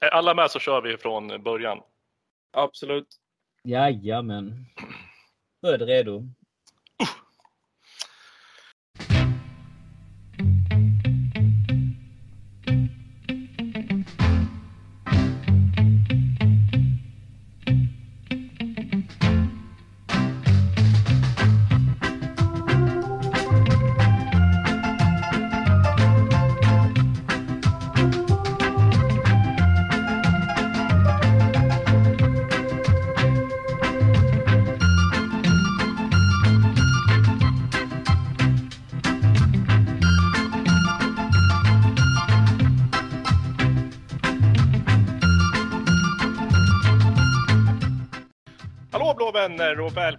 Är alla med så kör vi från början. Absolut. Jajamän. Då är det redo.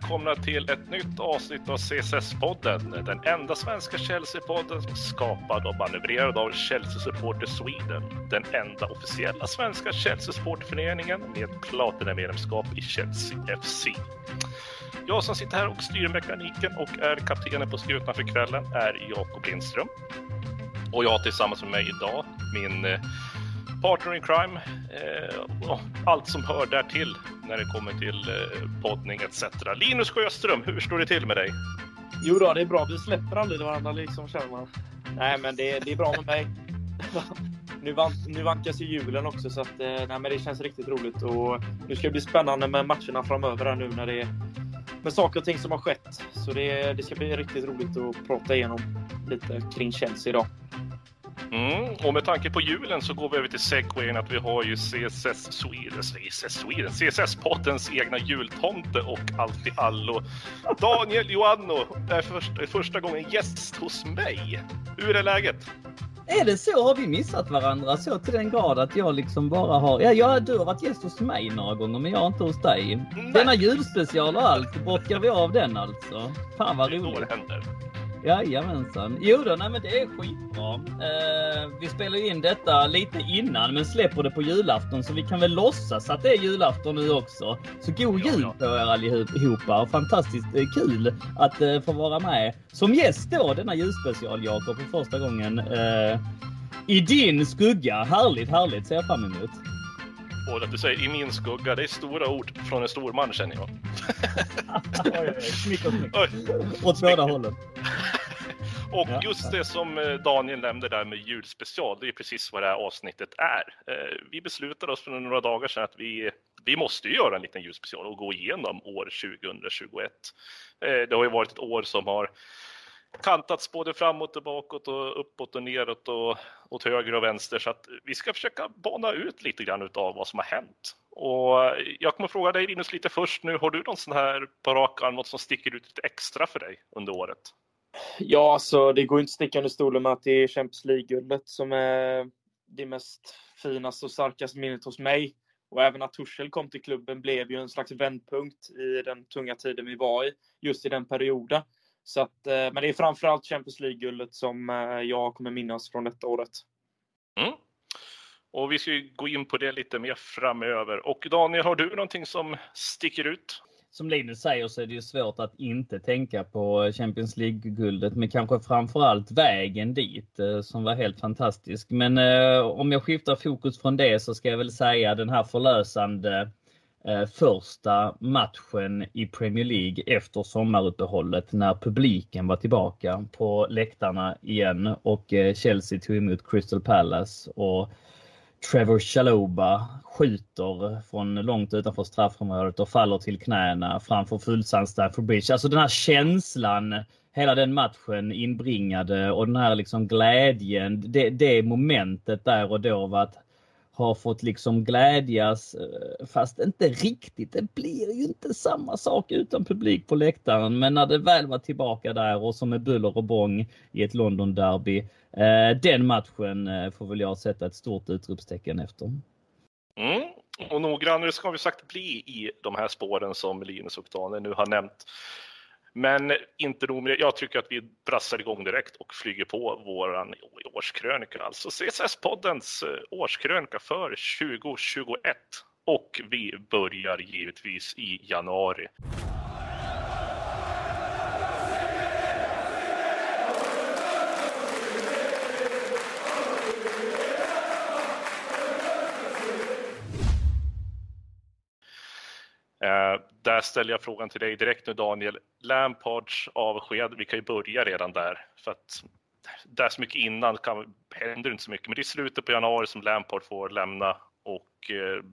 Välkomna till ett nytt avsnitt av CSS-podden. Den enda svenska Chelsea-podden skapad och manövrerad av Chelsea Supporter Sweden. Den enda officiella svenska Chelsea-supporterföreningen med platinamedlemskap i Chelsea FC. Jag som sitter här och styr mekaniken och är kaptenen på skutan för kvällen är Jakob Lindström. Och jag har tillsammans med mig idag min eh, partner in crime eh, och allt som hör där till när det kommer till eh, poddning etc. Linus Sjöström, hur står det till med dig? Jo då, det är bra. Vi släpper aldrig varandra liksom känner man. Nej, men det, det är bra med mig. nu, van, nu vankas ju julen också så att eh, nej, men det känns riktigt roligt och nu ska det bli spännande med matcherna framöver här nu när det är med saker och ting som har skett. Så det, det ska bli riktigt roligt att prata igenom lite kring Chelsea idag. Mm, och med tanke på julen så går vi över till segwayen att vi har ju CSS Sweden, CSS Sweden, CSS-poddens egna jultomte och allt i allo. Daniel Joanno är första, första gången gäst hos mig. Hur är läget? Är det så? Har vi missat varandra så till den grad att jag liksom bara har... Ja, jag, du har varit gäst hos mig några gånger, men jag inte hos dig. Nej. Denna julspecial och allt, bockar vi av den alltså? Fan vad Det är då roligt. det händer. Jajamensan. Jo då, nej men det är skitbra. Eh, vi spelar in detta lite innan men släpper det på julafton så vi kan väl låtsas att det är julafton nu också. Så god jul på er allihopa och fantastiskt eh, kul att eh, få vara med som gäst då denna julspecial Jakob för första gången. Eh, I din skugga. Härligt, härligt ser jag fram emot. Och att du säger i min skugga, det är stora ord från en stor man känner jag. Oj, oj, oj. Smick och smick. Åt båda hållen. Och Ja. just det som eh, Daniel nämnde där med julspecial, det är precis vad det här avsnittet är. Eh, Vi beslutade oss för några dagar sedan att vi, vi måste ju göra en liten julspecial och gå igenom år 2021. Eh, Det har ju varit ett år som har kantats både framåt och bakåt och uppåt och neråt och åt höger och vänster så att vi ska försöka bana ut lite grann utav vad som har hänt. Och jag kommer fråga dig Linus lite först nu, har du någon sån här på rak arm, något som sticker ut lite extra för dig under året? Ja, alltså det går inte att sticka under stolen med att det är Champions League-guldet som är det mest finaste och starkaste minnet hos mig. Och även att Tuchel kom till klubben blev ju en slags vändpunkt i den tunga tiden vi var i, just i den perioden. Så att, eh, men det är framförallt Champions League-guldet som eh, jag kommer minnas från detta året. Mm. Och vi ska ju gå in på det lite mer framöver. Och Daniel, har du någonting som sticker ut? Som Linus säger så är det ju svårt att inte tänka på Champions League-guldet, men kanske framförallt vägen dit eh, som var helt fantastisk. Men eh, om jag skiftar fokus från det så ska jag väl säga den här förlösande eh, första matchen i Premier League efter sommaruppehållet när publiken var tillbaka på läktarna igen och eh, Chelsea tog emot Crystal Palace och Trevor Chaloba skjuter från långt utanför straffområdet och faller till knäna framför fullsatt Stamford Bridge. Alltså den här känslan hela den matchen inbringade och den här liksom glädjen, det, det momentet där och då var att har fått liksom glädjas eh, fast inte riktigt. Det blir ju inte samma sak utan publik på läktaren. Men när det väl var tillbaka där och som med buller och bång i ett London derby. Eh, den matchen eh, får väl jag sätta ett stort utropstecken efter. Mm. Och noggrannare ska vi sagt bli i de här spåren som Linus och Daniel nu har nämnt. Men inte nog med det. Jag tycker att vi brassar igång direkt och flyger på våran årskrönika, alltså CSS-poddens eh, årskrönika för 2021. Och vi börjar givetvis i januari. Eh, där ställer jag frågan till dig direkt nu Daniel. Lampards avsked, vi kan ju börja redan där. För att där så mycket innan kan, händer inte så mycket. Men det är slutet på januari som Lampard får lämna och eh,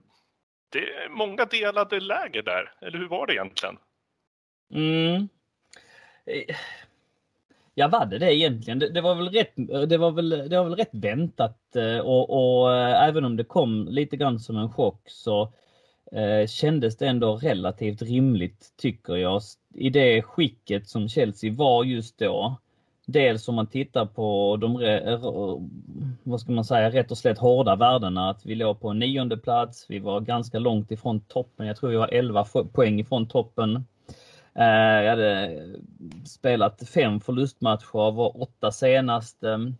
det är många delade läger där. Eller hur var det egentligen? Mm. Eh, ja, var det det egentligen? Det, det, var väl rätt, det, var väl, det var väl rätt väntat eh, och, och eh, även om det kom lite grann som en chock så eh, kändes det ändå relativt rimligt tycker jag i det skicket som Chelsea var just då. Dels om man tittar på de, vad ska man säga, rätt och slätt hårda värdena. Att vi låg på nionde plats. Vi var ganska långt ifrån toppen. Jag tror vi var 11 poäng ifrån toppen. Eh, jag hade spelat fem förlustmatcher av åtta senaste.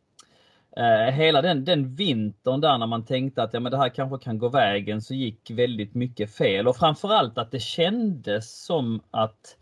Eh, hela den, den vintern där när man tänkte att ja, men det här kanske kan gå vägen så gick väldigt mycket fel och framförallt att det kändes som att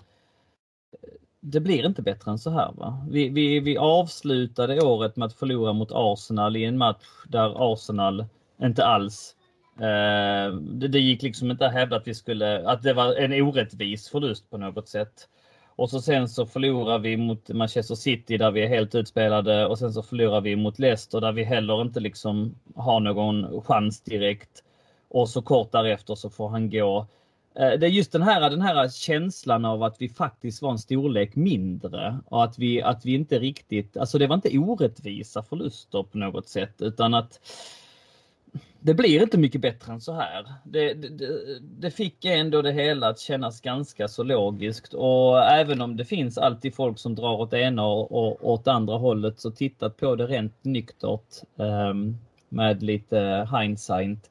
eh, det blir inte bättre än så här. Va? Vi, vi, vi avslutade året med att förlora mot Arsenal i en match där Arsenal inte alls eh, det, det, gick liksom inte att hävda att vi skulle att det var en orättvis förlust på något sätt. Och så sen så förlorar vi mot Manchester City där vi är helt utspelade och sen så förlorar vi mot Leicester där vi heller inte liksom har någon chans direkt. Och så kort därefter så får han gå. Eh, det är just den här, den här känslan av att vi faktiskt var en storlek mindre och att vi, att vi inte riktigt, alltså det var inte orättvisa förluster på något sätt utan att det blir inte mycket bättre än så här. Det, det, det, fick ändå det hela att kännas ganska så logiskt och även om det finns alltid folk som drar åt ena och, och åt andra hållet så tittat på det rent nyktert um, med lite hindsight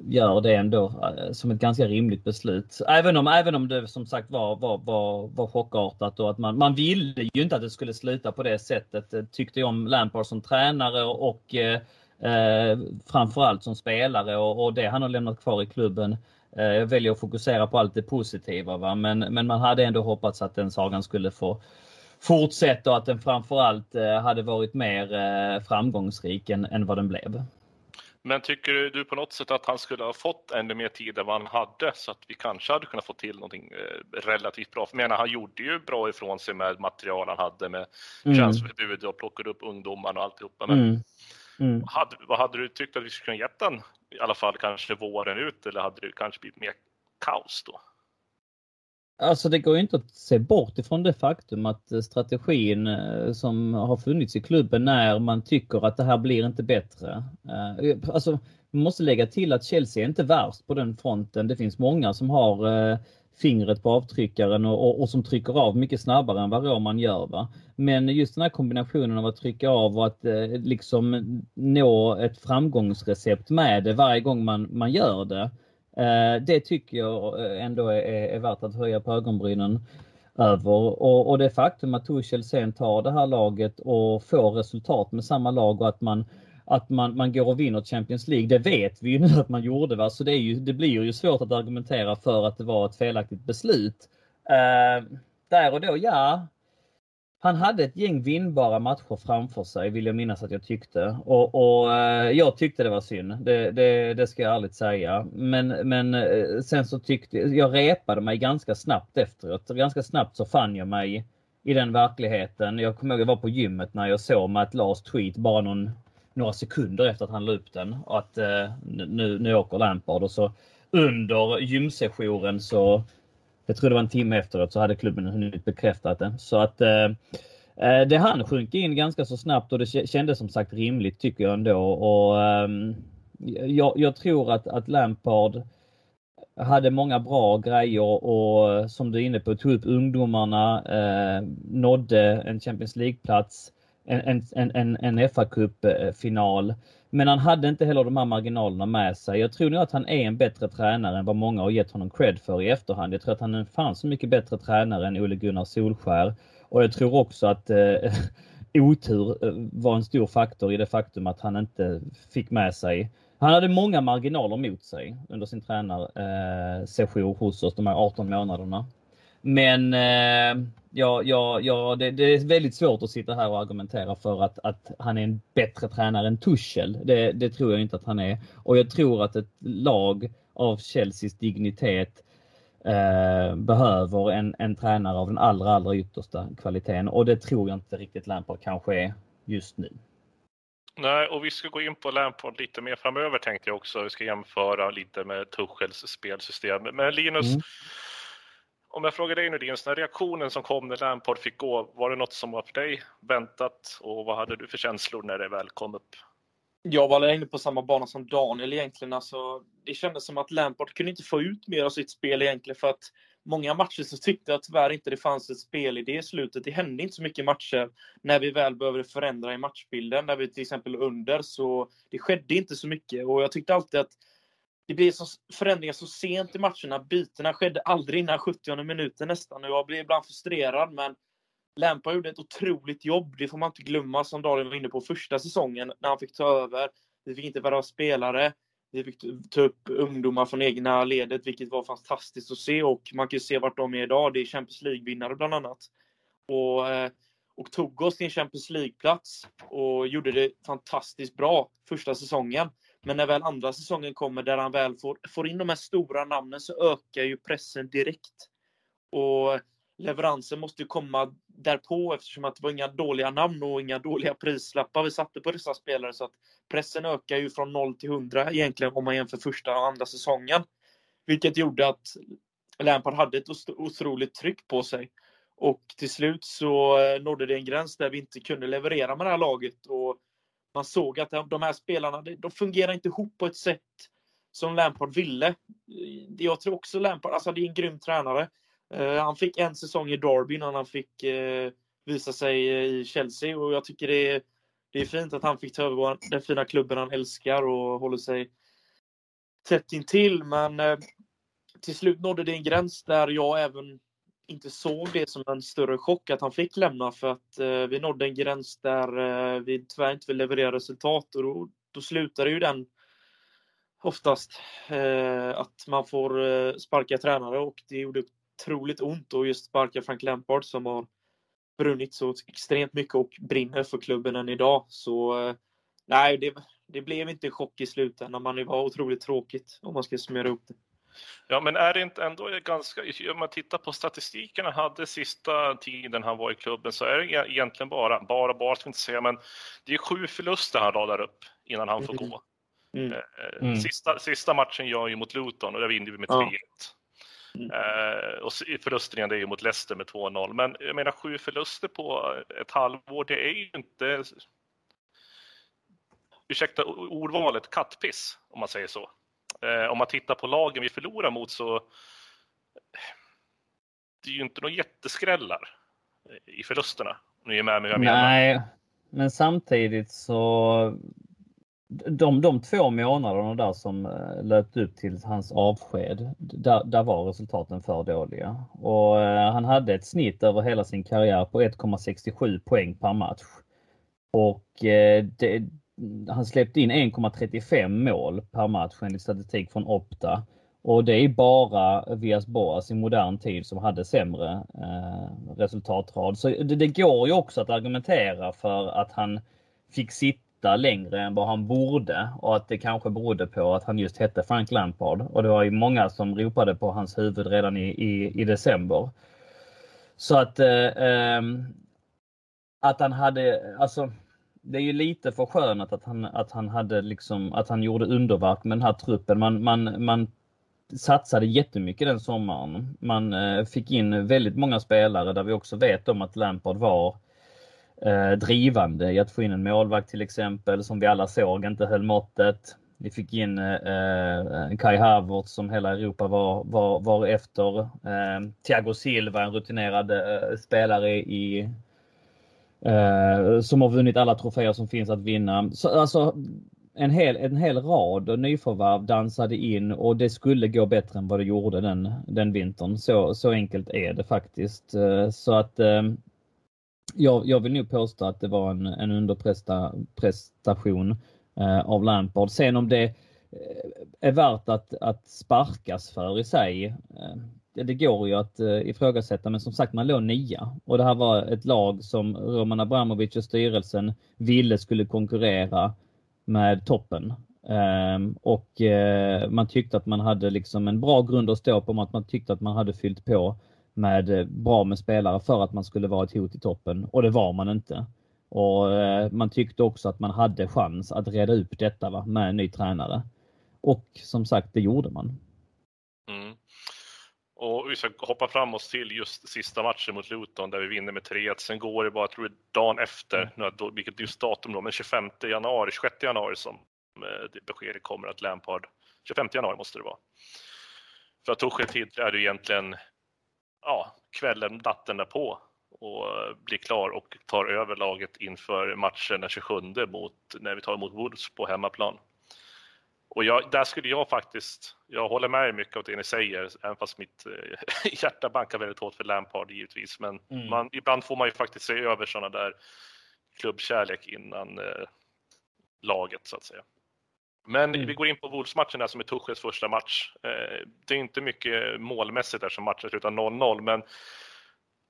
gör det ändå eh, som ett ganska rimligt beslut. Även om, även om det som sagt var, var, var, var chockartat och att man, man ville ju inte att det skulle sluta på det sättet. Eh, tyckte jag om Lampard som tränare och eh, Eh, framförallt som spelare och, och, det han har lämnat kvar i klubben. Eh, jag väljer att fokusera på allt det positiva va? Men, men man hade ändå hoppats att den sagan skulle få fortsätta och att den framförallt eh, hade varit mer eh, framgångsrik än, än vad den blev. Men tycker du på något sätt att han skulle ha fått ännu mer tid än vad han hade så att vi kanske hade kunnat få till någonting eh, relativt bra? För jag menar, han gjorde ju bra ifrån sig med material han hade med mm. transferförbud och plockade upp ungdomarna och alltihopa. Men mm. Mm. Hade, vad hade du tyckt att vi skulle kunna gett den i alla fall kanske våren ut eller hade det kanske blivit mer kaos då? Alltså det går ju inte att se bort ifrån det faktum att strategin eh, som har funnits i klubben när man tycker att det här blir inte bättre. Eh, alltså man måste lägga till att Chelsea är inte värst på den fronten. Det finns många som har eh, fingret på avtryckaren och, och, och, som trycker av mycket snabbare än vad Roman gör. Va? Men just den här kombinationen av att trycka av och att eh, liksom nå ett framgångsrecept med det varje gång man, man gör det. Eh, det tycker jag eh, ändå är, är värt att höja på ögonbrynen över. Och, och det faktum att Tuchel sen tar det här laget och får resultat med samma lag och att man att man, man går och vinner Champions League. Det vet vi ju nu att man gjorde. Va? Så det, är ju, det blir ju svårt att argumentera för att det var ett felaktigt beslut. Eh, där och då, ja. Han hade ett gäng vinnbara matcher framför sig vill jag minnas att jag tyckte. Och, och eh, jag tyckte det var synd. Det, det, det, ska jag ärligt säga. Men, men eh, sen så tyckte jag repade mig ganska snabbt efteråt. Ganska snabbt så fann jag mig i den verkligheten. Jag kommer ihåg att jag var på gymmet när jag såg Matt Lars tweet bara någon några sekunder efter att han la upp den. Och att eh, nu, nu åker Lampard och så under gymsessionen så, jag tror det var en timme efteråt, så hade klubben hunnit bekräftat det. Så att eh, eh, det hann sjunka in ganska så snabbt och det kändes som sagt rimligt tycker jag ändå. Och, eh, jag, jag, tror att, att Lampard hade många bra grejer och som du är inne på tog upp ungdomarna, eh, nådde en Champions League-plats en, en, en, en fa Cup-final. Men han hade inte heller de här marginalerna med sig. Jag tror nog att han är en bättre tränare än vad många har gett honom cred för i efterhand. Jag tror att han är en fan så mycket bättre tränare än Ole Gunnar Solskär. Och jag tror också att eh, otur eh, var en stor faktor i det faktum att han inte fick med sig han hade många marginaler mot sig under sin tränarsession eh, hos oss de här 18 månaderna. Men eh, ja, ja, ja, det, det, är väldigt svårt att sitta här och argumentera för att, att han är en bättre tränare än Tuchel. Det, det tror jag inte att han är. Och jag tror att ett lag av Chelseas dignitet eh, behöver en, en tränare av den allra, allra yttersta kvaliteten och det tror jag inte riktigt Lampard kanske är just nu. Nej, och vi ska gå in på Lampard lite mer framöver tänkte jag också. Vi ska jämföra lite med Tuchels spelsystem. Men Linus, mm om jag frågar dig nu Linus, den reaktionen som kom när Lampard fick gå, var det något som var för dig väntat och vad hade du för känslor när det väl kom upp? Jag var inne på samma bana som Daniel egentligen. Alltså, det kändes som att Lampard kunde inte få ut mer av sitt spel egentligen för att många matcher så tyckte jag tyvärr inte det fanns ett spelidé i slutet. Det hände inte så mycket matcher när vi väl behövde förändra i matchbilden, när vi till exempel under, så det skedde inte så mycket. Och jag tyckte alltid att det blev så förändringar så sent i matcherna. Bytena skedde aldrig innan 70 minuten nästan. Jag blev ibland frustrerad, men Lampard gjorde ett otroligt jobb. Det får man inte glömma, som Daniel var inne på första säsongen, när han fick ta över. Vi fick inte värva spelare. Vi fick ta upp ungdomar från egna ledet, vilket var fantastiskt att se. Och man kan se vart de är idag. Det är Champions League-vinnare bland annat. Och, eh, och tog oss till en Champions League-plats och gjorde det fantastiskt bra första säsongen. Men när väl andra säsongen kommer, där han väl får, får in de här stora namnen, så ökar ju pressen direkt. Och leveransen måste komma därpå eftersom att det var inga dåliga namn och inga dåliga prislappar vi satte på dessa spelare. Så att pressen ökar ju från 0 till 100 egentligen om man jämför första och andra säsongen. Vilket gjorde att Lampard hade ett otroligt tryck på sig. Och till slut så eh, nådde det en gräns där vi inte kunde leverera med det här laget. Och man såg att de här spelarna, de fungerar inte ihop på ett sätt som Lampard ville. Eh, jag tror också Lampard, alltså det är en grym tränare. Eh, han fick en säsong i Derby innan han fick eh, visa sig i Chelsea och jag tycker det är, det är fint att han fick ta över den fina klubben han älskar och håller sig tätt intill. Men till slut nådde det en gräns där jag även inte såg det som en större chock att han fick lämna för att eh, vi nådde en gräns där eh, vi tyvärr inte vill leverera resultat och då, då slutar ju den oftast eh, att man får eh, sparka tränare och det gjorde otroligt ont att just sparka Frank Lampard som har brunnit så extremt mycket och brinner för klubben än idag. Så eh, nej, det, det blev inte en chock i slutändan, men det var otroligt tråkigt om man ska summera upp det. Ja, men är det inte ändå ganska, om man tittar på statistiken han hade sista tiden han var i klubben så är det egentligen bara, bara, bara ska inte säga, men det är sju förluster han radar upp innan han får mm. gå. Mm. Eh, mm. Sista, sista matchen gör ju mot Luton och där vinner vi med 3-1. Ja. Mm. Uh, och förlusten igen, det är ju mot Leicester med 2-0. Men jag menar sju förluster på ett halvår, det är ju inte, ursäkta ordvalet, kattpiss om man säger så. Eh, om man tittar på lagen vi förlorar mot så det är ju inte några jätteskrällar eh, i förlusterna. Ni är med mig jag menar. Nej, men samtidigt så de, de två månaderna där som eh, löpte upp till hans avsked, där, där var resultaten för dåliga. Och eh, han hade ett snitt över hela sin karriär på 1,67 poäng per match. Och eh, det, han släppte in 1,35 mål per match enligt statistik från Opta. Och det är bara Vias Boas i modern tid som hade sämre eh, resultatrad. Så det, det går ju också att argumentera för att han fick sitta längre än vad han borde och att det kanske berodde på att han just hette Frank Lampard. Och det var ju många som ropade på hans huvud redan i, i, i december. Så att, eh, eh, att han hade, alltså det är ju lite för skönat att han, att han hade liksom, att han gjorde underverk med den här truppen. Man, man, man satsade jättemycket den sommaren. Man eh, fick in väldigt många spelare där vi också vet om att Lampard var eh, drivande i att få in en målvakt till exempel som vi alla såg inte höll måttet. Vi fick in eh, eh Kai Havertz som hela Europa var, var, var efter. Eh, Thiago Silva, en rutinerad eh, spelare i eh, som har vunnit alla troféer som finns att vinna. Så, alltså, en hel, en hel rad nyförvärv dansade in och det skulle gå bättre än vad det gjorde den, den vintern. Så, så enkelt är det faktiskt. Eh, så att eh, jag, jag vill nog påstå att det var en, en underprestation eh, av Lampard. Sen om det är värt att, att sparkas för i sig, det går ju att eh, ifrågasätta. Men som sagt, man låg nia och det här var ett lag som Roman Abramovic och styrelsen ville skulle konkurrera med toppen. Ehm, och eh, man tyckte att man hade liksom en bra grund att stå på, att man tyckte att man hade fyllt på med eh, bra med spelare för att man skulle vara ett hot i toppen och det var man inte. Och eh, man tyckte också att man hade chans att reda upp detta va, med en ny tränare. Och som sagt, det gjorde man. Och vi ska hoppa fram oss till just sista matchen mot Luton där vi vinner med 3-1. Sen går det bara, jag tror det dagen efter, mm. vilket just datum då, men 25 januari, 26 januari som eh, det beskedet kommer att Lampard, 25 januari måste det vara. För att Tuchel tillträder egentligen ja, kvällen, natten därpå och blir klar och tar över laget inför matchen den 27 mot, när vi tar emot Wolves på hemmaplan. Och jag, där skulle jag faktiskt, jag håller med mycket av det ni säger, även fast mitt eh, hjärta bankar väldigt hårt för Lampard givetvis. Men mm. man, ibland får man ju faktiskt se över sådana där klubbkärlek innan eh, laget så att säga. Men mm. vi går in på Wolves-matchen som är Tuchels första match. Eh, det är inte mycket målmässigt där som matchen slutar 0-0, men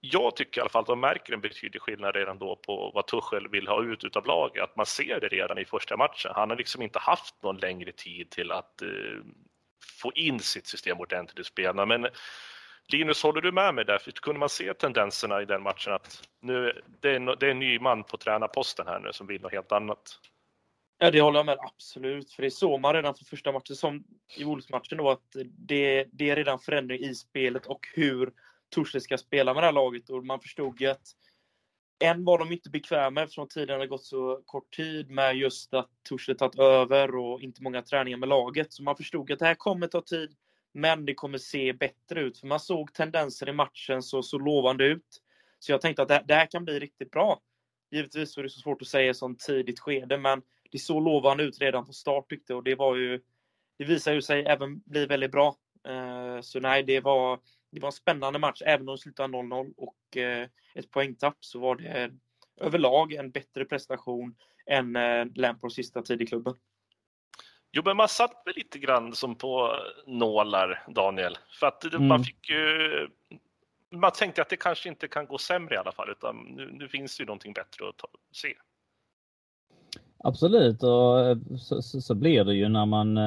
jag tycker i alla fall att man märker en betydlig skillnad redan då på vad Tuchel vill ha ut utav laget. Att man ser det redan i första matchen. Han har liksom inte haft någon längre tid till att eh, få in sitt system ordentligt i spelarna. Men Linus, håller du med mig där? För kunde man se tendenserna i den matchen att nu, det, är en, det är en ny man på tränarposten här nu som vill något helt annat? Ja, det håller jag med absolut. För det såg man redan från första matchen, som i Wolves-matchen då, att det, det är redan förändring i spelet och hur Torsten ska spela med det här laget och man förstod ju att än var de inte bekväma eftersom tiden hade gått så kort tid med just att Torsten tagit över och inte många träningar med laget. Så man förstod att det här kommer ta tid, men det kommer se bättre ut. För man såg tendenser i matchen så, så lovande ut. Så jag tänkte att det, det här kan bli riktigt bra. Givetvis var det så svårt att säga som tidigt skede, men det såg lovande ut redan från start tyckte och det var ju det visade ju sig även bli väldigt bra. Eh, så nej, det var det var en spännande match, även om det slutade 0-0 och eh, ett poängtapp så var det överlag en bättre prestation än eh, Lampards sista tid i klubben. Jo, men man satt väl lite grann som på nålar, Daniel. För att mm. man fick ju... Man tänkte att det kanske inte kan gå sämre i alla fall, utan nu, nu finns det ju någonting bättre att ta, se. Absolut, och så, så, så, blir det ju när man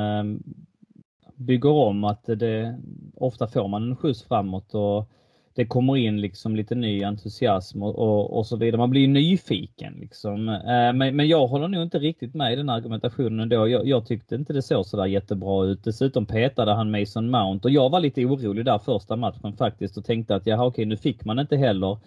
bygger om att det, ofta får man en skjuts framåt och det kommer in liksom lite ny entusiasm och, och, och så vidare. Man blir nyfiken liksom. Eh, men, men jag håller nog inte riktigt med i den argumentationen då. Jag, jag tyckte inte det såg sådär jättebra ut. Dessutom petade han Mason Mount och jag var lite orolig där första matchen faktiskt och tänkte att jaha okej nu fick man inte heller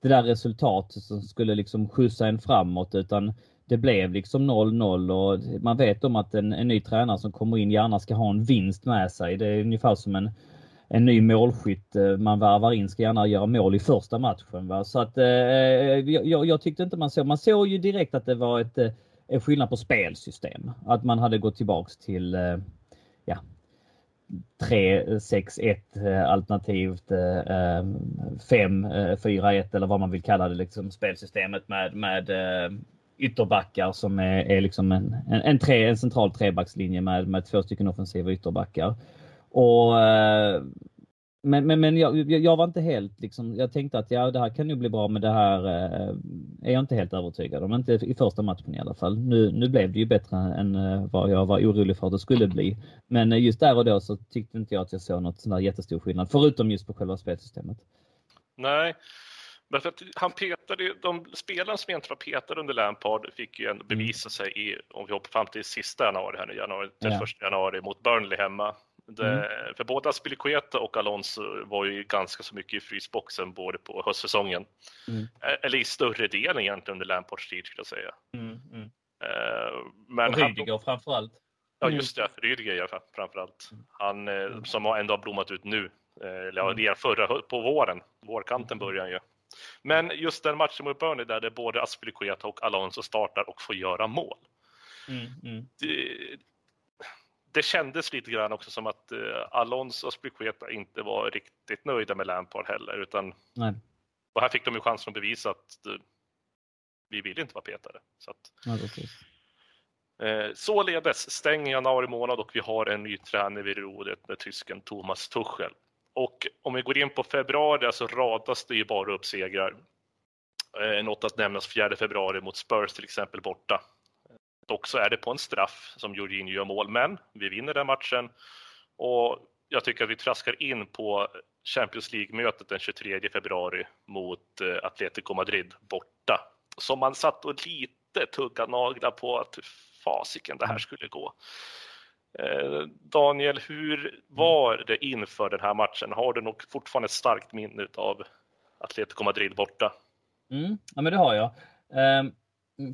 det där resultatet som skulle liksom skjutsa en framåt utan det blev liksom 0-0 och man vet om att en, en, ny tränare som kommer in gärna ska ha en vinst med sig. Det är ungefär som en, en ny målskytt eh, man värvar in ska gärna göra mål i första matchen. Va? Så att eh, jag, jag, tyckte inte man såg, man såg ju direkt att det var ett, eh, en skillnad på spelsystem. Att man hade gått tillbaks till eh, ja, 3-6-1 eh, alternativt 5-4-1 eller vad man vill kalla det, liksom spelsystemet med, med ytterbackar som är, är liksom en, en, en, tre, en central trebackslinje med, med två stycken offensiva ytterbackar. Och, eh, men men, men jag, jag var inte helt liksom, jag tänkte att ja, det här kan ju bli bra men det här eh, är jag inte helt övertygad om. Inte i första matchen i alla fall. Nu, nu blev det ju bättre än eh, vad jag var orolig för att det skulle bli. Men just där och då så tyckte inte jag att jag såg något sån där jättestor skillnad, förutom just på själva spelsystemet. Nej, Därför att han petade, de spelarna som egentligen var petade under Lampard fick ju ändå bevisa sig i, om vi hoppar fram till sista januari här nu, januari, ja. första januari mot Burnley hemma. Det, mm. För både Aspilicueta och Alonso var ju ganska så mycket i frysboxen både på höstsäsongen. Mm. Eller i större delen egentligen under Lampards tid skulle jag säga. Mm. Mm. Uh, men och Rydiger han, framförallt. Ja just det, Rydiger ja, framförallt. Mm. Han mm. som ändå har blommat ut nu. Eller ja, förra, på våren, vårkanten börjar han ju. Men just den matchen mot Burnley där det både Aspilicueta och Alonso startar och får göra mål. Mm, mm. Det, det kändes lite grann också som att uh, Alonso och Aspilicueta inte var riktigt nöjda med Lampard heller. Utan, Nej. Och här fick de ju chansen att bevisa att uh, vi vill inte vara petade. Så att, ja, Eh, således stänger januari månad och vi har en ny tränare vid rodret med tysken Thomas Tuchel. Och om vi går in på februari så radas det ju bara upp segrar. Eh, något att nämnas 4 februari mot Spurs till exempel borta. Dock så är det på en straff som Jorginho gör mål, men vi vinner den matchen och jag tycker att vi traskar in på Champions League-mötet den 23 februari mot eh, Atletico Madrid borta. Som man satt och lite tugga naglar på att fasiken det här skulle gå. Eh, Daniel, hur var det inför den här matchen? Har du nog fortfarande ett starkt minne av Atletico Madrid borta? Mm, ja, men det har jag. Ehm,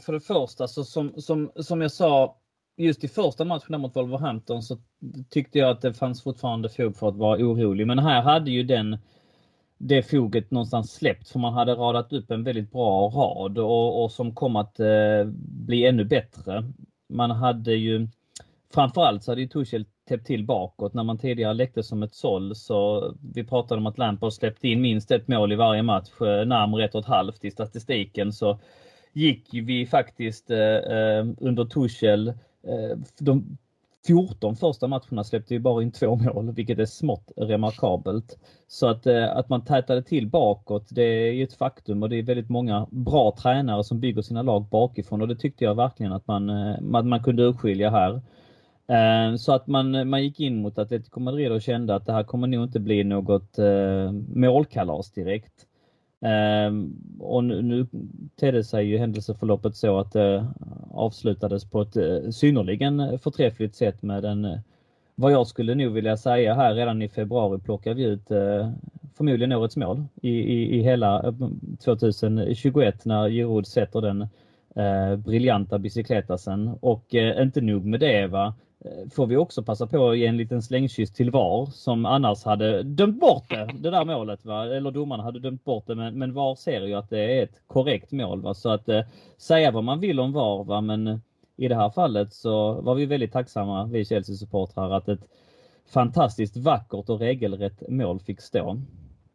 för det första, så som, som, som jag sa, just i första matchen mot Wolverhampton så tyckte jag att det fanns fortfarande fog för att vara orolig. Men här hade ju den det foget någonstans släppt för man hade radat upp en väldigt bra rad och, och som kom att eh, bli ännu bättre. Man hade ju framförallt så hade ju Tuchel täppt till bakåt när man tidigare läckte som ett såll så vi pratade om att Lampard släppte in minst ett mål i varje match, eh, närmare ett och ett halvt i statistiken så gick vi faktiskt eh, eh under Tuchel eh, de 14 första matcherna släppte vi bara in två mål, vilket är smått remarkabelt. Så att, eh, att man tätade till bakåt, det är ju ett faktum och det är väldigt många bra tränare som bygger sina lag bakifrån och det tyckte jag verkligen att man, eh, man, man kunde urskilja här. Eh, så att man, man gick in mot Atletico Madrid och kände att det här kommer nog inte bli något eh, målkalas direkt. Eh, och nu, nu tedde sig ju händelseförloppet så att det avslutades på ett eh, synnerligen förträffligt sätt med en, vad jag skulle nog vilja säga här redan i februari plockade vi ut förmodligen årets mål i, i, i hela 2021 när Giroud sätter den eh, briljanta bicykletasen och eh, inte nog med det va Eh, får vi också passa på att ge en liten slängkyss till VAR som annars hade dömt bort det, det där målet. Va? Eller domarna hade dömt bort det men, men VAR ser ju att det är ett korrekt mål. Va? Så att eh, säga vad man vill om VAR va? men eh, i det här fallet så var vi väldigt tacksamma, vi Chelsea-supportrar, att ett fantastiskt vackert och regelrätt mål fick stå.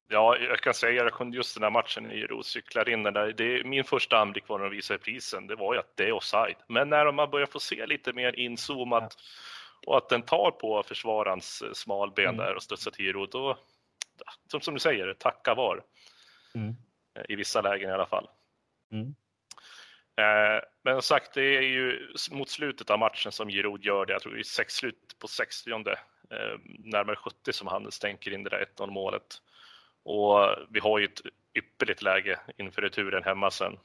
Ja, jag kan säga just den här matchen i Ros cyklar in den där. Det, min första anblick var när de visade prisen, det var ju att det är offside. Men när man börjar få se lite mer inzoomat och att den tar på försvararens eh, smalben mm. där och studsar till Giro, då, som, som du säger, tacka var. Mm. Eh, I vissa lägen i alla fall. Mm. Eh, men som sagt, det är ju mot slutet av matchen som Giroud gör det. Jag tror det är sex slut på 60, eh, närmare 70 som han stänker in det där 1-0 målet. Och vi har ju ett ypperligt läge inför returen hemma sen.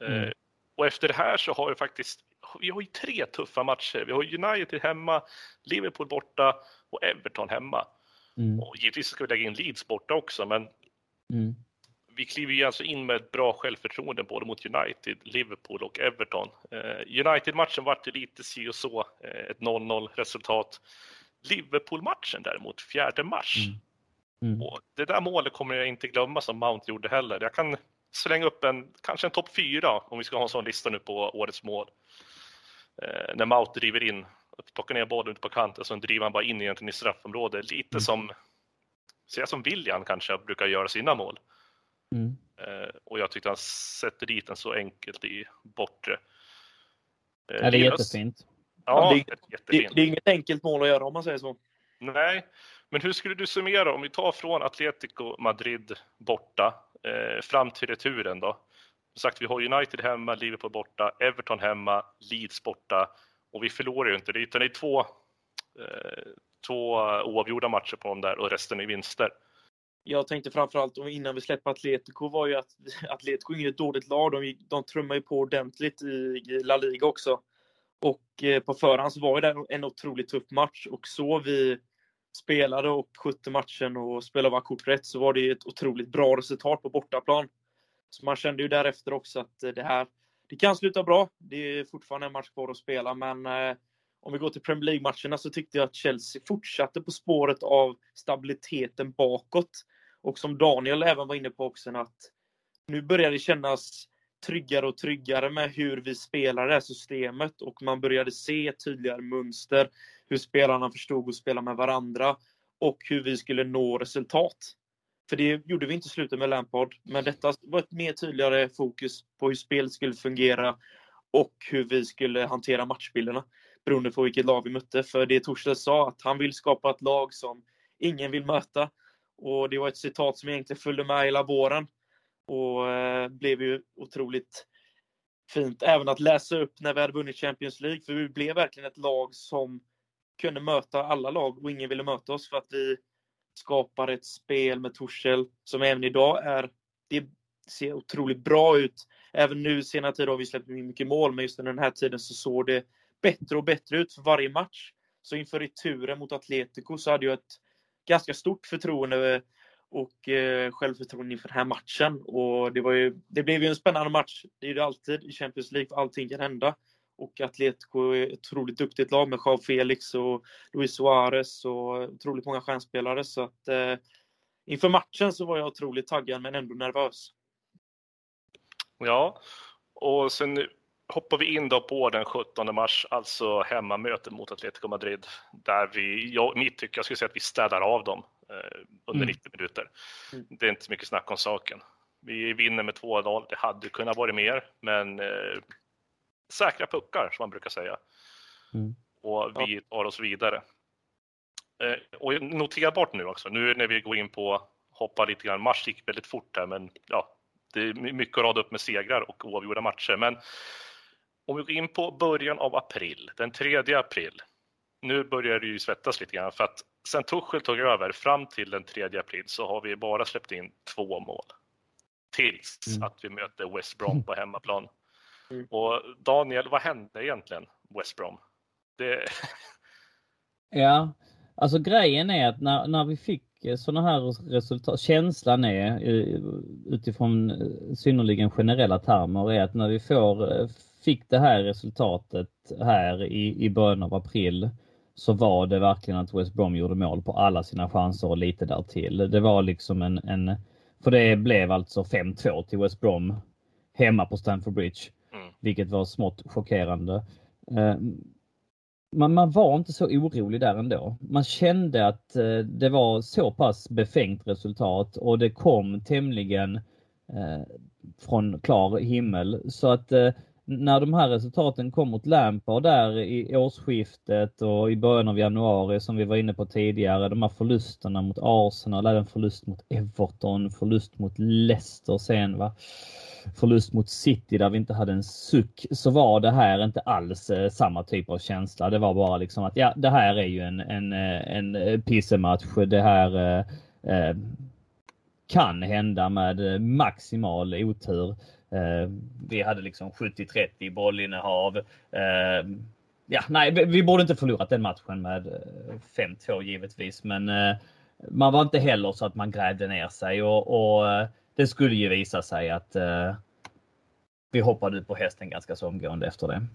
Eh, mm. Och efter det här så har vi faktiskt, vi har ju tre tuffa matcher. Vi har United hemma, Liverpool borta och Everton hemma. Mm. Och givetvis ska vi lägga in Leeds borta också, men mm. vi kliver ju alltså in med ett bra självförtroende både mot United, Liverpool och Everton. Eh, United-matchen vart lite si och så, eh, ett 0-0 resultat. Liverpool-matchen däremot, 4 mars, mm. Mm. Och det där målet kommer jag inte glömma som Mount gjorde heller. Jag kan slänga upp en, kanske en topp fyra om vi ska ha en sån lista nu på årets mål. Eh, när Mount driver in, plockar ner bollen ut på kanten, så driver han bara in egentligen i straffområdet. Lite mm. som, ser jag som William kanske brukar göra sina mål. Mm. Eh, och jag tyckte han sätter dit den så enkelt i bortre. Eh, ja, det är jättefint. Ja, det, det, det är inget enkelt mål att göra om man säger så. Nej, men hur skulle du summera om vi tar från Atletico Madrid borta eh, fram till returen då? Som sagt, vi har United hemma, Liverpool borta, Everton hemma, Leeds borta och vi förlorar ju inte. Det utan det är två, eh, två oavgjorda matcher på dem där och resten är vinster. Jag tänkte framförallt innan vi släpper Atletico var ju att Atletico är inget dåligt lag. De, de trummar ju på ordentligt i, i La Liga också. Och eh, på förhand så var det en otroligt tuff match och så vi spelade och skötte matchen och spelade var kort rätt så var det ett otroligt bra resultat på bortaplan. Så man kände ju därefter också att eh, det här, det kan sluta bra. Det är fortfarande en match kvar att spela, men eh, om vi går till Premier League-matcherna så tyckte jag att Chelsea fortsatte på spåret av stabiliteten bakåt. Och som Daniel även var inne på också, att nu börjar det kännas tryggare och tryggare med hur vi spelar det här systemet och man började se tydligare mönster hur spelarna förstod att spela med varandra och hur vi skulle nå resultat. För det gjorde vi inte i slutet med Lampard, men detta var ett mer tydligare fokus på hur spelet skulle fungera och hur vi skulle hantera matchbilderna beroende på vilket lag vi mötte. För det Torsten sa, att han vill skapa ett lag som ingen vill möta. Och det var ett citat som egentligen följde med hela våren och eh, blev ju otroligt fint även att läsa upp när vi hade vunnit Champions League. För vi blev verkligen ett lag som kunde möta alla lag och ingen ville möta oss för att vi skapar ett spel med Torshäll som även idag är, det ser otroligt bra ut. Även nu senare tid har vi släppt in mycket mål, men just under den här tiden så såg det bättre och bättre ut för varje match. Så inför returen mot Atletico så hade jag ett ganska stort förtroende och eh, självförtroende inför den här matchen. Och det, var ju, det blev ju en spännande match. Det är det alltid i Champions League, för allting kan hända. Och Atletico är ett otroligt duktigt lag med Jean Felix och Luis Suarez och otroligt många stjärnspelare. Så att eh, inför matchen så var jag otroligt taggad men ändå nervös. Ja, och sen hoppar vi in då på den 17 mars, alltså hemmamötet mot Atletico Madrid, där vi, jag, mitt tycke, jag skulle säga att vi städar av dem under mm. 90 minuter. Mm. Det är inte så mycket snack om saken. Vi vinner med 2-0, det hade kunnat vara mer, men eh, säkra puckar som man brukar säga. Mm. Och vi tar oss vidare. Eh, och noterbart nu också, nu när vi går in på hoppa lite grann, mars gick väldigt fort här, men ja, det är mycket att rada upp med segrar och oavgjorda matcher. Men om vi går in på början av april, den 3 april. Nu börjar det ju svettas lite grann för att sen Tuchel tog över fram till den 3 april så har vi bara släppt in två mål. Tills mm. att vi möter West Brom på hemmaplan. Mm. Och Daniel, vad hände egentligen West Brom? Det... ja, alltså grejen är att när, när vi fick sådana här resultat, känslan är utifrån synnerligen generella termer är att när vi får, fick det här resultatet här i, i början av april så var det verkligen att West Brom gjorde mål på alla sina chanser och lite därtill. Det var liksom en, en för det blev alltså 5-2 till West Brom hemma på Stamford Bridge, mm. vilket var smått chockerande. Eh, man, man var inte så orolig där ändå. Man kände att eh, det var så pass befängt resultat och det kom tämligen eh, från klar himmel så att när de här resultaten kom mot Lampard där i årsskiftet och i början av januari som vi var inne på tidigare, de här förlusterna mot Arsenal, även förlust mot Everton, förlust mot Leicester sen va. Förlust mot City där vi inte hade en suck, så var det här inte alls eh, samma typ av känsla. Det var bara liksom att ja, det här är ju en, en, eh, en eh, pissematch. Det här eh, eh kan hända med eh, maximal otur. Eh, vi hade liksom 70-30 bollinnehav. Eh, ja, nej, vi borde inte förlorat den matchen med eh, 5-2 givetvis, men eh, man var inte heller så att man grävde ner sig och, och eh, det skulle ju visa sig att vi hoppade ut på hästen ganska så omgående efter det.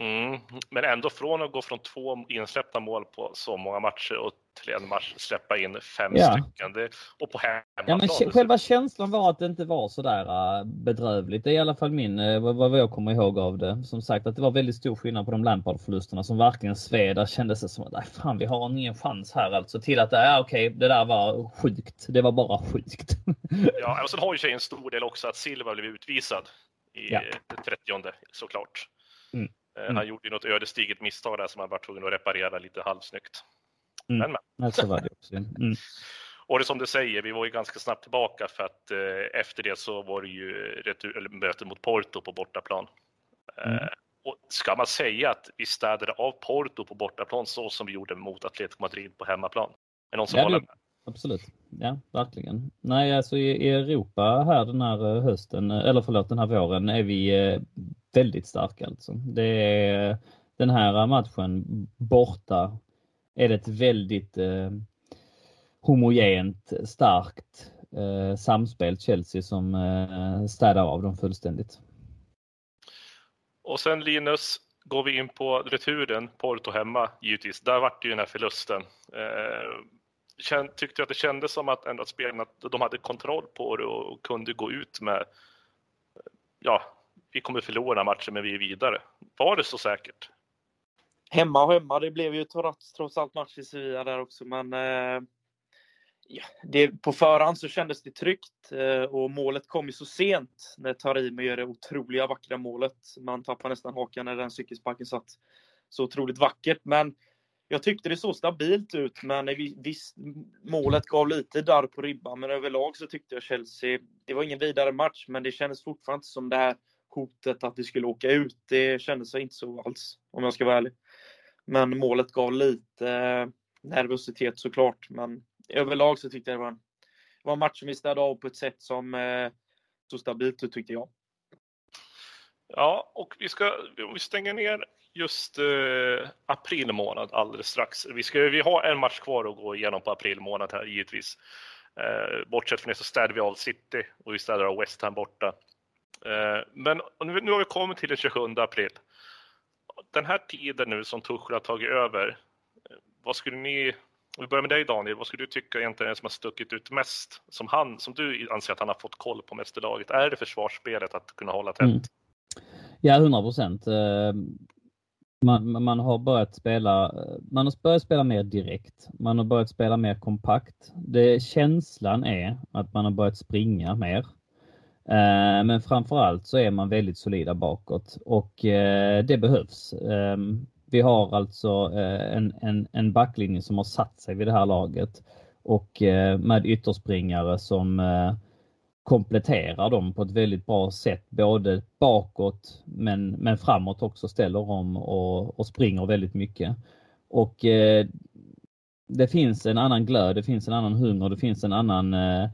Mm, men ändå från att gå från två insläppta mål på så många matcher och till en match släppa in fem ja. stycken. Det, och på hemmaplan. Ja, men själva känslan var att det inte var så där äh, bedrövligt. Det är i alla fall min, äh, vad, vad jag kommer ihåg av det. Som sagt att det var väldigt stor skillnad på de Lampard-förlusterna som verkligen sved. Där kändes det som att, fan vi har ingen chans här alltså. Till att, ja okej, det där var sjukt. Det var bara sjukt. ja, och sen har ju sig en stor del också att Silva blev utvisad i ja. 30 såklart. Mm. Eh, mm. Han gjorde ju något ödesdigert misstag där som han var tvungen att reparera lite halvsnyggt. Mm. Men, men. Så var det också. Mm. Och det som du säger, vi var ju ganska snabbt tillbaka för att eh, efter det så var det ju retur, eller möte mot Porto på bortaplan. Eh, mm. och ska man säga att vi städade av Porto på bortaplan så som vi gjorde mot Atletico Madrid på hemmaplan? Är någon som ja, håller med? Absolut, ja verkligen. Nej, alltså i, Europa här den här eh, hösten, eh, eller förlåt den här våren, är vi väldigt starka alltså. Det är den här matchen borta är det ett väldigt eh, homogent, starkt eh, samspel Chelsea som eh, städar av dem fullständigt. Och sen Linus, går vi in på returen, Porto hemma givetvis. Där vart det ju den här förlusten. Eh, tyckte du att det kändes som att, ändå spelarna de hade kontroll på det och kunde gå ut med ja, vi kommer förlora matchen men vi är vidare. Var det så säkert? Hemma och hemma, det blev ju trots, trots allt match i Sevilla där också, men eh, ja, det, på förhand så kändes det tryggt eh, och målet kom ju så sent när Tarimi gör det otroliga vackra målet. Man tappar nästan hakan när den cykelsparken satt så otroligt vackert, men jag tyckte det såg stabilt ut, men visst, målet gav lite darr på ribban, men överlag så tyckte jag Chelsea, det var ingen vidare match, men det kändes fortfarande som det här hotet att vi skulle åka ut. Det kändes inte så alls, om jag ska vara ärlig. Men målet gav lite eh, nervositet såklart. Men överlag så tyckte jag det var en, det var en match som vi städade av på ett sätt som eh, såg stabilt ut tyckte jag. Ja, och vi ska, vi stänger ner just eh, april månad alldeles strax. Vi, ska, vi har en match kvar att gå igenom på april månad här givetvis. Eh, bortsett från det så städar vi av City och vi städar av West Ham borta. Eh, men nu, har vi kommit till den 27 april. Den här tiden nu som Tuchel har tagit över, eh, vad skulle ni vi börjar med dig Daniel, vad skulle du tycka egentligen är som har stuckit ut mest? Som, han, som du anser att han har fått koll på mest i laget? Är det försvarsspelet att kunna hålla tätt? Mm. Ja, 100 procent. Eh, man, man har börjat spela, man har börjat spela mer direkt. Man har börjat spela mer kompakt. Det, känslan är att man har börjat springa mer. Eh, men framförallt så är man väldigt solida bakåt och eh, det behövs. Ehm, vi har alltså eh, en, en, en backlinje som har satt sig vid det här laget och med ytterspringare som kompletterar dem på ett väldigt bra sätt, både bakåt men, men framåt också ställer om och, och springer väldigt mycket. Och eh, det finns en annan glöd, det finns en annan hunger, det finns en annan eh,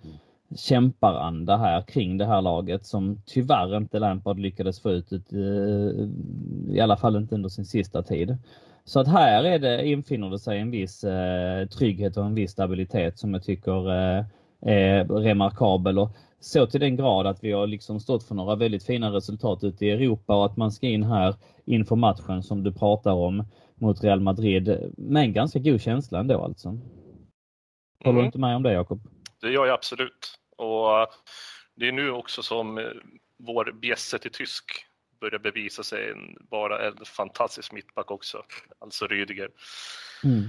kämparanda här kring det här laget som tyvärr inte Lampard lyckades få ut, ut eh, i alla fall inte under sin sista tid. Så att här är det, infinner det sig en viss eh, trygghet och en viss stabilitet som jag tycker eh, är remarkabel. Och så till den grad att vi har liksom stått för några väldigt fina resultat ute i Europa och att man ska in här inför matchen som du pratar om mot Real Madrid med en ganska god känsla ändå alltså. Håller mm. du inte med om det Jakob? Det gör jag absolut. Och det är nu också som eh, vår bjässe till tysk börjar bevisa sig vara en fantastisk mittback också, alltså Rydiger. Mm.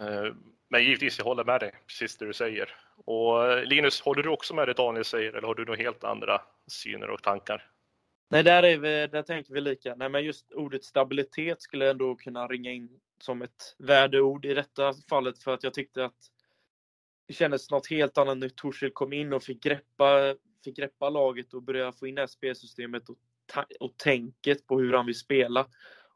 Eh, men givetvis, jag håller med dig, precis det du säger. Och eh, Linus, håller du också med det Daniel säger eller har du några helt andra syner och tankar? Nej, där, är vi, där tänker vi lika. Nej, men just ordet stabilitet skulle ändå kunna ringa in som ett värdeord i detta fallet för att jag tyckte att det kändes något helt annat när Torshäll kom in och fick greppa, fick greppa laget och börja få in det här spelsystemet och, och tänket på hur han vill spela.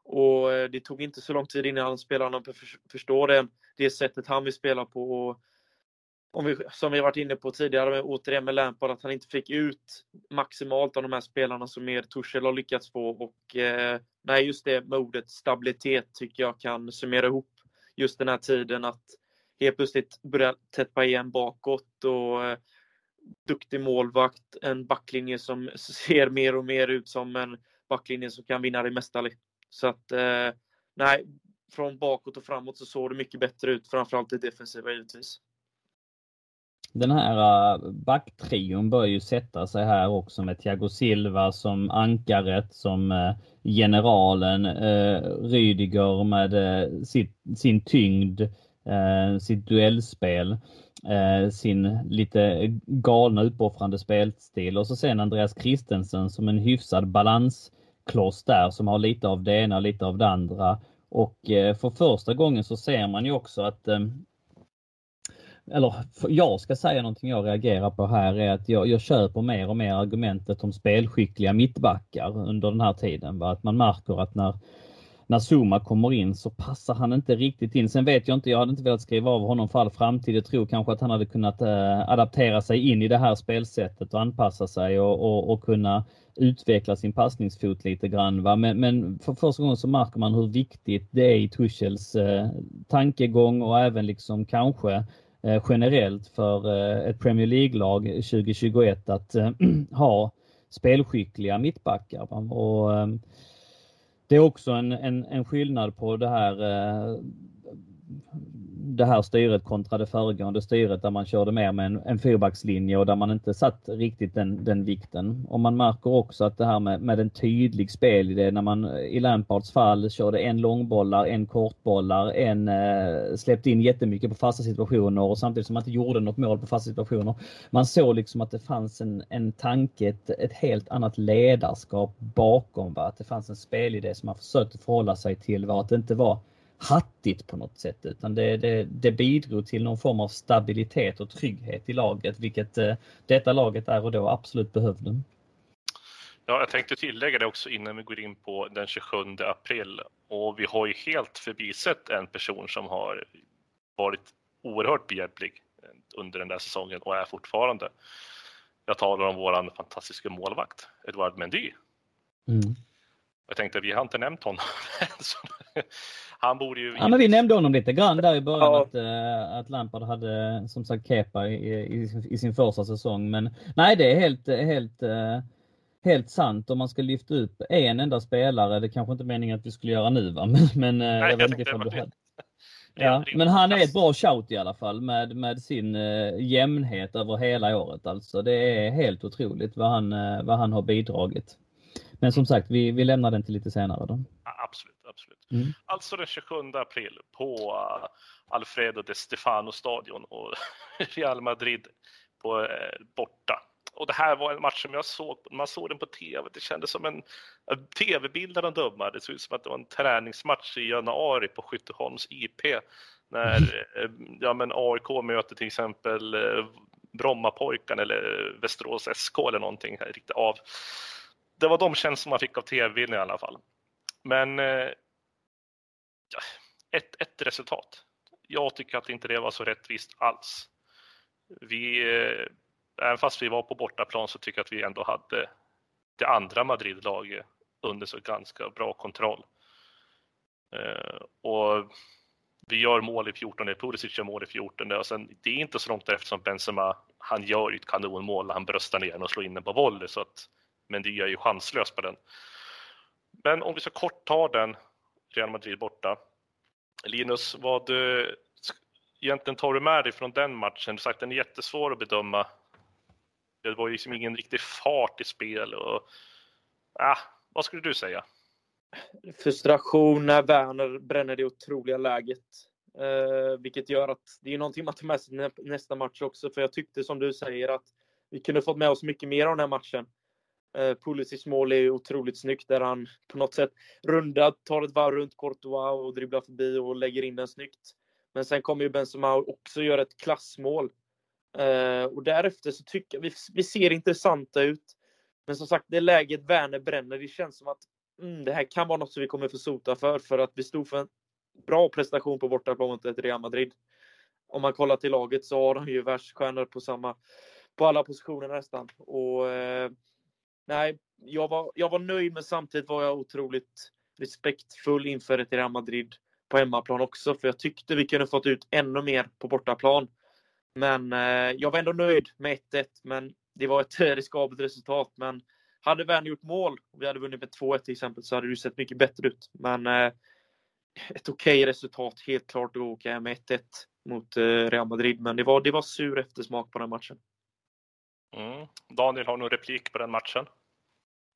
Och eh, det tog inte så lång tid innan spelarna förstår det, det sättet han vill spela på. Och om vi, som vi varit inne på tidigare, med, återigen med Lampard, att han inte fick ut maximalt av de här spelarna som mer Torshäll har lyckats få. Och eh, nej, just det med ordet stabilitet tycker jag kan summera ihop just den här tiden att helt plötsligt börjar täppa igen bakåt och eh, duktig målvakt, en backlinje som ser mer och mer ut som en backlinje som kan vinna det mesta. Liksom. Så att eh, nej, från bakåt och framåt så såg det mycket bättre ut, framförallt i defensiva givetvis. Den här eh, backtrion bör ju sätta sig här också med Thiago Silva som ankaret, som eh, generalen, äh, Rydiger med sitt, sin tyngd, Eh, sitt duellspel, eh, sin lite galna uppoffrande spelstil och så sen Andreas Christensen som en hyfsad balanskloss där som har lite av det ena, lite av det andra. Och eh, för första gången så ser man ju också att eller jag ska säga någonting jag reagerar på här är att jag, jag köper mer och mer argumentet om spelskickliga mittbackar under den här tiden. Va? Att man märker att när, när Zuma kommer in så passar han inte riktigt in. Sen vet jag inte, jag hade inte velat skriva av honom för all framtid. Jag tror kanske att han hade kunnat eh, adaptera sig in i det här spelsättet och anpassa sig och, och, och kunna utveckla sin passningsfot lite grann. Va? Men, men för första gången så märker man hur viktigt det är i Tuchels eh, tankegång och även liksom kanske Eh, generellt för eh, ett Premier League-lag 2021 att eh, ha spelskickliga mittbackar. Och ehm, det är också en, en, en skillnad på det här eh, det här styret kontra det föregående styret där man körde mer med en, en fyrbackslinje och där man inte satt riktigt den, den vikten. Och man märker också att det här med, med en tydlig spelidé när man eh, i Lampards fall körde en långbollar, en kortbollar, en eh, släppte in jättemycket på fasta situationer och samtidigt som man inte gjorde något mål på fasta situationer. Man såg liksom att det fanns en, en tanke, ett, ett helt annat ledarskap bakom. Va? Att det fanns en spelidé som man försökte förhålla sig till. Va? Att det inte var hattigt på något sätt utan det, det, det bidrog till någon form av stabilitet och trygghet i laget vilket eh, detta laget är och då absolut behövde. Ja, jag tänkte tillägga det också innan vi går in på den 27 april. Och vi har ju helt förbisett en person som har varit oerhört behjälplig under den där säsongen och är fortfarande. Jag talar om våran fantastiska målvakt, Edouard Mendy. Mm. Jag tänkte, vi har inte nämnt honom. han borde ju... Ja, men vi nämnde honom lite grann där i början ja. att, äh, att Lampard hade som sagt Kepa i, i, i, sin första säsong. Men nej, det är helt, helt, äh, helt sant. Om man ska lyfta upp en enda spelare, det är kanske inte meningen att vi skulle göra nu va? Men, men nej, jag, jag vet inte om du hade. Ja, men han är ett bra shout i alla fall med, med sin uh, jämnhet över hela året. Alltså det är helt otroligt vad han, uh, vad han har bidragit. Men som sagt, vi, vi lämnar den till lite senare. Då. absolut, absolut. Mm. Alltså den 27 april på uh, Alfredo de Stefano stadion och Real Madrid på uh, borta. Och det här var en match som jag såg, man såg den på TV, det kändes som en, en tv-bild när de dömade. Det såg ut som att det var en träningsmatch i januari på Skytteholms IP. När mm. eh, ja, men AIK möter till exempel Brommapojkarna eller Västerås SK eller någonting riktigt av det var de känslor man fick av tv i alla fall. Men eh, ett, ett resultat. Jag tycker att inte det var så rättvist alls. Vi, eh, även fast vi var på bortaplan så tycker jag att vi ändå hade det andra Madrid-laget under så ganska bra kontroll. Eh, och vi gör mål i 14, Pulisic gör mål i 14 och sen det är inte så långt därefter som Benzema, han gör ju ett kanonmål, han bröstar ner den och slår in den på volley så att men det är ju chanslöst på den. Men om vi ska kort ta den, Real Madrid borta. Linus, vad eh, du, egentligen tar du med dig från den matchen? Du sagt den är jättesvår att bedöma. Det var ju liksom ingen riktig fart i spel och ah, vad skulle du säga? Frustration när Werner bränner det otroliga läget. Eh, vilket gör att det är någonting man tar med sig nästa match också. För jag tyckte som du säger att vi kunde fått med oss mycket mer av den här matchen. Eh, Pulisic mål är otroligt snyggt där han på något sätt rundar, tar ett varv runt Courtois och dribblar förbi och lägger in den snyggt. Men sen kommer ju Benzema också göra ett klassmål. Eh, och därefter så tycker jag vi, vi ser intressanta ut. Men som sagt, det läget Werner bränner, det känns som att mm, det här kan vara något som vi kommer få sota för, för att vi stod för en bra prestation på bortaplan mot ett Real Madrid. Om man kollar till laget så har de ju världsstjärnor på samma, på alla positioner nästan. Och eh, nej, jag var, jag var nöjd men samtidigt var jag otroligt respektfull inför ett Real Madrid på hemmaplan också. För jag tyckte vi kunde fått ut ännu mer på bortaplan. Men eh, jag var ändå nöjd med 1-1. Men det var ett riskabelt resultat. Men hade Werner gjort mål och vi hade vunnit med 2-1 till exempel så hade det sett mycket bättre ut. Men eh, ett okej okay resultat, helt klart att åka hem med 1-1 mot eh, Real Madrid. Men det var, det var sur eftersmak på den matchen. Mm. Daniel, har någon replik på den matchen?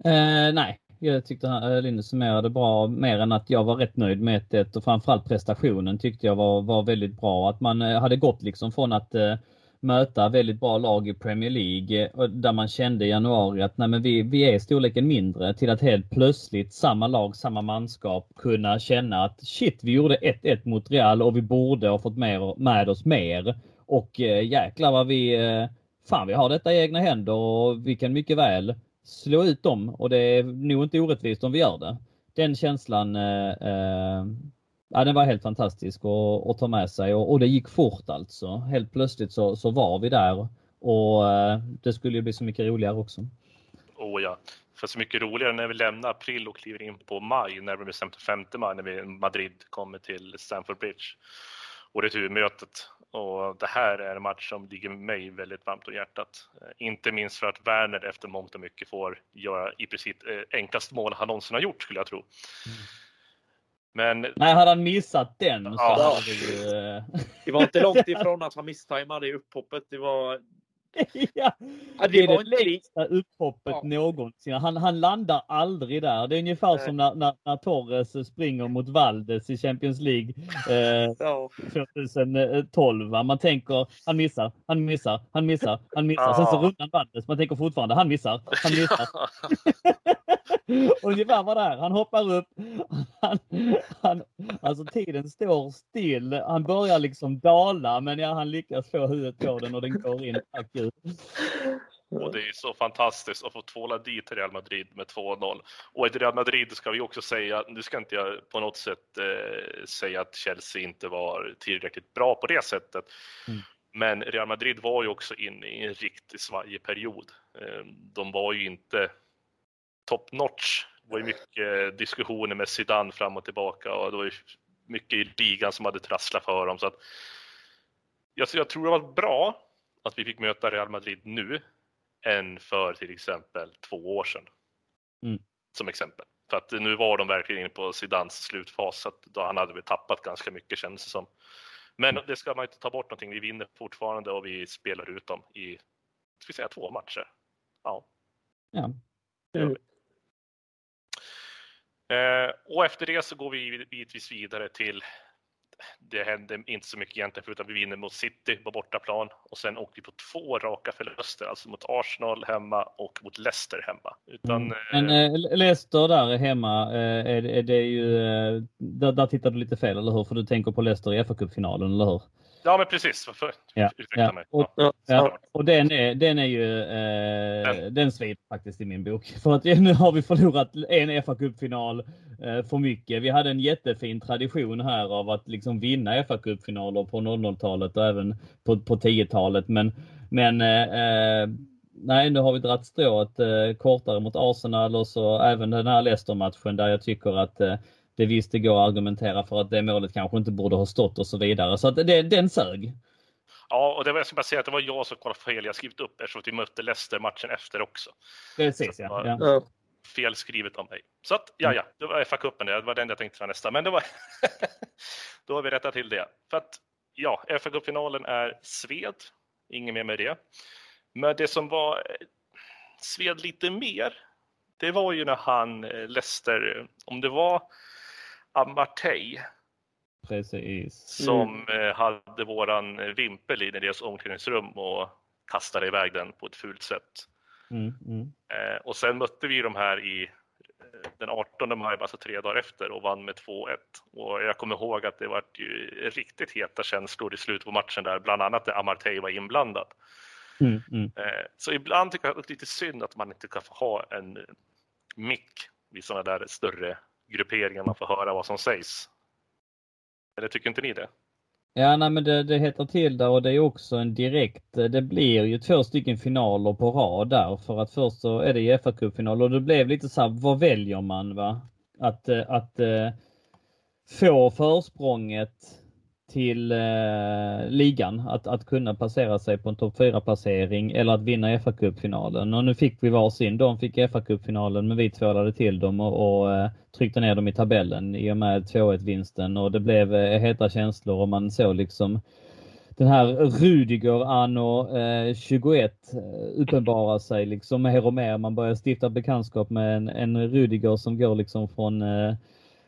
Eh, nej, jag tyckte han, eh, Linus summerade bra mer än att jag var rätt nöjd med 1 och framförallt prestationen tyckte jag var, var väldigt bra. Att man eh, hade gått liksom från att eh, möta väldigt bra lag i Premier League eh, där man kände i januari att nej, men vi, vi är storleken mindre till att helt plötsligt samma lag, samma manskap kunna känna att shit, vi gjorde 1-1 mot Real och vi borde ha fått med, med oss mer. Och jäklar vad vi, fan vi har detta i egna händer och vi kan mycket väl slå ut dem och det är nog inte orättvist om vi gör det. Den känslan, eh, eh, ja, den var helt fantastisk att, att ta med sig och, och, det gick fort alltså. Helt plötsligt så, så var vi där och eh, det skulle ju bli så mycket roligare också. Oh ja, för så mycket roligare när vi lämnar april och kliver in på maj, när vi bestämt 5 maj när vi Madrid kommer till Stamford Bridge returmötet. Och det här är en match som ligger mig väldigt varmt om hjärtat. Eh, inte minst för att Werner efter mångt och mycket får göra i princip eh, enklast mål han någonsin har gjort skulle jag tro. Mm. Men... Nej, hade han missat den så ja. hade vi... Eh, det var inte långt ifrån att han misstajmade i upphoppet. Det var ja, det, är det längsta upphoppet ja. någonsin. Han, han landar aldrig där. Det är ungefär Nej. som när, när, när, Torres springer mot Valdes i Champions League eh, ja. 2012. Man tänker, han missar, han missar, han missar, han missar. Sen så rundar Valdes. Man tänker fortfarande, han missar, han missar. Ungefär var det här. Han hoppar upp. Han, han, alltså tiden står still. Han börjar liksom dala men ja, han lyckas få huvudet på den och den går in. Tack Gud. Och det är så fantastiskt att få tvåla dit Real Madrid med 2-0. Och ett Real Madrid ska vi också säga, nu ska inte jag på något sätt eh, säga att Chelsea inte var tillräckligt bra på det sättet. Mm. Men Real Madrid var ju också inne i en riktigt svajig period. Eh, de var ju inte top notch. Det var ju mycket diskussioner med Zidane fram och tillbaka och det var ju mycket i ligan som hade trasslat för dem. Så att, jag, jag tror det var bra att vi fick möta Real Madrid nu än för till exempel två år sedan. Mm. Som exempel. För att nu var de verkligen inne på Zidans slutfas, så att då han hade väl tappat ganska mycket känns det som. Men det ska man inte ta bort någonting. Vi vinner fortfarande och vi spelar ut dem i, ska vi säga två matcher. Ja. Ja. Eh, och efter det så går vi givetvis vidare till det hände inte så mycket egentligen förutom vi vinner mot City på bortaplan och sen åkte vi på två raka förluster, alltså mot Arsenal hemma och mot Leicester hemma. Utan, mm. Men eh, Leicester där hemma, eh, är, är det ju, eh, där, där tittar du lite fel, eller hur? För du tänker på Leicester i FA-cupfinalen, eller hur? Ja, men precis. För, ja, ja. Mig. Och, ja. och den, är, den är ju, eh, den svider faktiskt i min bok. För att nu har vi förlorat en fa Cup-final eh, för mycket. Vi hade en jättefin tradition här av att liksom vinna fa Cup-finaler på 00-talet och även på, på 10-talet. Men, men eh, nej, nu har vi dragit strået eh, kortare mot Arsenal och så även den här Leicester-matchen där jag tycker att eh, det visst det går att argumentera för att det målet kanske inte borde ha stått och så vidare. Så att det, den sög. Ja, och det var, jag ska bara säga att det var jag som kollade fel. Jag skrivit upp eftersom vi mötte Leicester matchen efter också. Precis, ja. ja. Fel skrivet av mig. Så att, ja, ja, det var FA-cupen det. var den jag tänkte ta nästa. Men det var... då har vi rättat till det. För att, ja, FA-cupfinalen är sved. Inget mer med det. Men det som var sved lite mer, det var ju när han, eh, Leicester, om det var Amartey. Precis. Som mm. Eh, hade våran vimpel i deras omklädningsrum och kastade iväg den på ett fult sätt. Mm, mm. Eh, och sen mötte vi de här i eh, den 18 maj, alltså tre dagar efter och vann med 2-1. Och jag kommer ihåg att det var ju riktigt heta känslor i slutet på matchen där, bland annat när Amartey var inblandad. Mm, mm. Så ibland tycker jag att det är lite synd att man inte kan få ha en mick vid sådana där större grupperingarna får höra vad som sägs. Eller tycker inte ni det? Ja, nej, men det, det heter till där och det är också en direkt, det blir ju två stycken finaler på rad där för att först så är det ju fa final och det blev lite så här, vad väljer man va? Att, eh, att, eh, få försprånget till eh, ligan att, att kunna placera sig på en topp 4 placering eller att vinna fa kuppfinalen Och nu fick vi varsin. De fick fa kuppfinalen men vi tvålade till dem och, och eh, tryckte ner dem i tabellen i och med 2-1 vinsten och det blev eh, heta känslor och man såg liksom den här Rudiger anno eh, 21 eh, uppenbara sig liksom mer och mer. Man börjar stifta bekantskap med en, en Rudiger som går liksom från eh,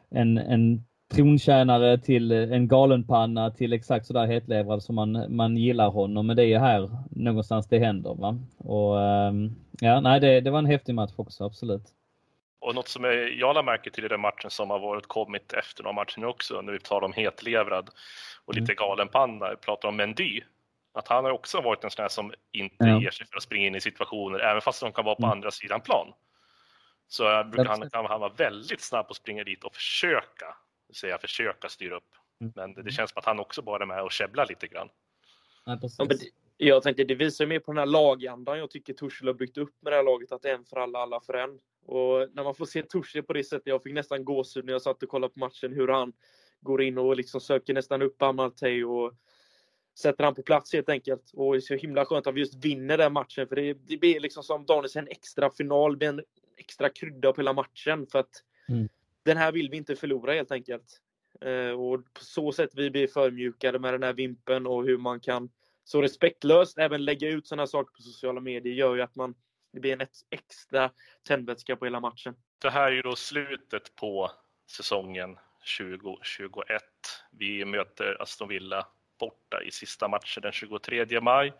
en, en trontjänare till en galenpanna till exakt sådär hetlevrad som man, man gillar honom. Men det är här någonstans det händer. Va? Och, ehm, ja, nej, det, det var en häftig match också, absolut. Och något som jag lade märke till i den matchen som har varit kommit efter de matcherna också, när vi talar om hetlevrad och lite mm. galenpanna, vi pratar om Mendy. Att han har också varit en sån här som inte ja. ger sig för att springa in i situationer, även fast de kan vara på mm. andra sidan plan. Så brukar han, han vara väldigt snabb på att springa dit och försöka säga försöka styra upp. Mm. Men det, det, känns som att han också bara är med och käbblar lite grann. Ja, jag tänkte det visar mer på den här lagandan jag tycker Tuchel har byggt upp med det här laget, att det är en för alla, alla för en. Och när man får se Tuchel på det sättet, jag fick nästan gåshud när jag satt och kollade på matchen, hur han går in och liksom söker nästan upp Amartey och sätter han på plats helt enkelt. Och det är så himla skönt att vi just vinner den matchen, för det, det blir liksom som Daniel en extra final, det en extra krydda på hela matchen. För att mm den här vill vi inte förlora helt enkelt. Eh, och på så sätt vi blir förmjukade med den här vimpen och hur man kan så respektlöst även lägga ut sådana saker på sociala medier gör ju att man det blir en extra tändvätska på hela matchen. Det här är ju då slutet på säsongen 2021. Vi möter Aston Villa borta i sista matchen den 23 maj.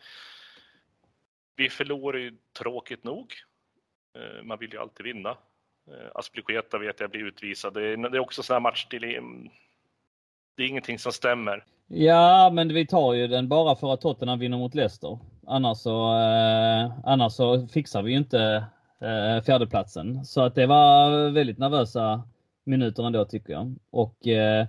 Vi förlorar ju tråkigt nog. Eh, man vill ju alltid vinna. Eh, Aspilicueta vet jag blir utvisad. Det är, det är också sån här match till mm, det är ingenting som stämmer. Ja, men vi tar ju den bara för att Tottenham vinner mot Leicester. Annars så, eh, annars så fixar vi ju inte eh, fjärdeplatsen. Så att det var väldigt nervösa minuter ändå tycker jag. Och eh,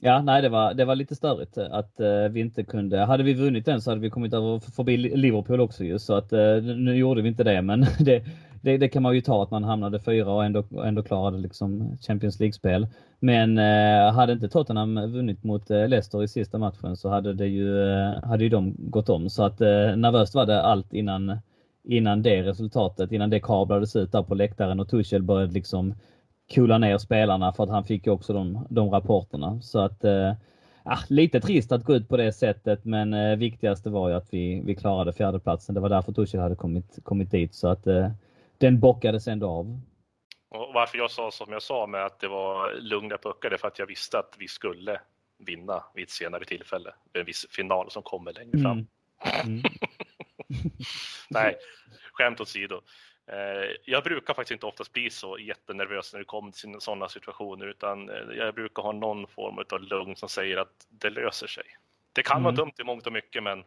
Ja, nej, det var, det var lite störigt att eh, vi inte kunde. Hade vi vunnit den så hade vi kommit över förbi Liverpool också ju, så att eh, nu gjorde vi inte det, men det, det, det, kan man ju ta att man hamnade fyra och ändå, ändå klarade liksom Champions League-spel. Men eh, hade inte Tottenham vunnit mot eh, Leicester i sista matchen så hade det ju, eh, hade ju de gått om. Så att eh, nervöst var det allt innan, innan det resultatet, innan det kablades ut där på läktaren och Tuchel började liksom coola ner spelarna för att han fick ju också de, de rapporterna. Så att eh, ah, lite trist att gå ut på det sättet, men eh, viktigaste var ju att vi, vi klarade fjärdeplatsen. Det var därför Tuchel hade kommit, kommit dit så att eh, den bockades ändå av. Och varför jag sa som jag sa med att det var lugna puckar, det är för att jag visste att vi skulle vinna vid ett senare tillfälle. En viss final som kommer längre fram. Mm. Mm. Nej, skämt åsido. Eh, jag brukar faktiskt inte oftast bli så jättenervös när det kommer till sådana situationer utan eh, jag brukar ha någon form av lugn som säger att det löser sig. Det kan mm. vara dumt i mångt och mycket men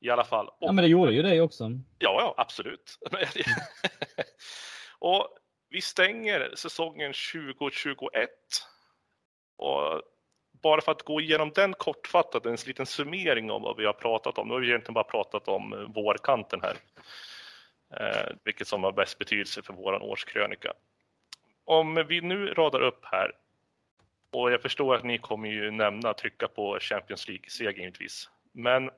i alla fall. Och, ja men det gjorde ju det också. Ja, ja absolut. och vi stänger säsongen 2021. Och bara för att gå igenom den kortfattat, en liten summering om vad vi har pratat om. Nu har vi egentligen bara pratat om vårkanten här eh, vilket som har bäst betydelse för vår årskrönika. Om vi nu radar upp här och jag förstår att ni kommer ju nämna trycka på Champions League-seger givetvis. Men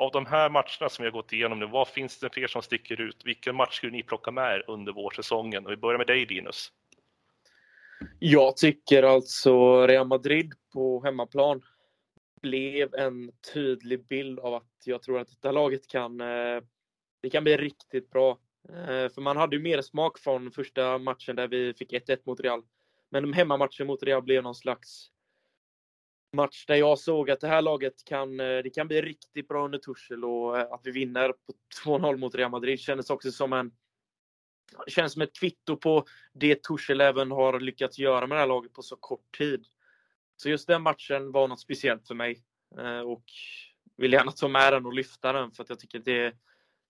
av de här matcherna som vi har gått igenom nu, vad finns det för er som sticker ut? Vilken match skulle ni plocka med er under vårsäsongen? Och vi börjar med dig Linus. Jag tycker alltså Real Madrid på hemmaplan blev en tydlig bild av att jag tror att detta laget kan eh, det kan bli riktigt bra. Eh, för man hade ju mer smak från första matchen där vi fick 1-1 mot Real. Men hemmamatchen mot Real blev någon slags match där jag såg att det här laget kan, eh, det kan bli riktigt bra under Tuchel och eh, att vi vinner på 2-0 mot Real Madrid kändes också som en känns som ett kvitto på det Tuchel även har lyckats göra med det här laget på så kort tid. Så just den matchen var något speciellt för mig eh, och vill gärna ta med den och lyfta den för att jag tycker det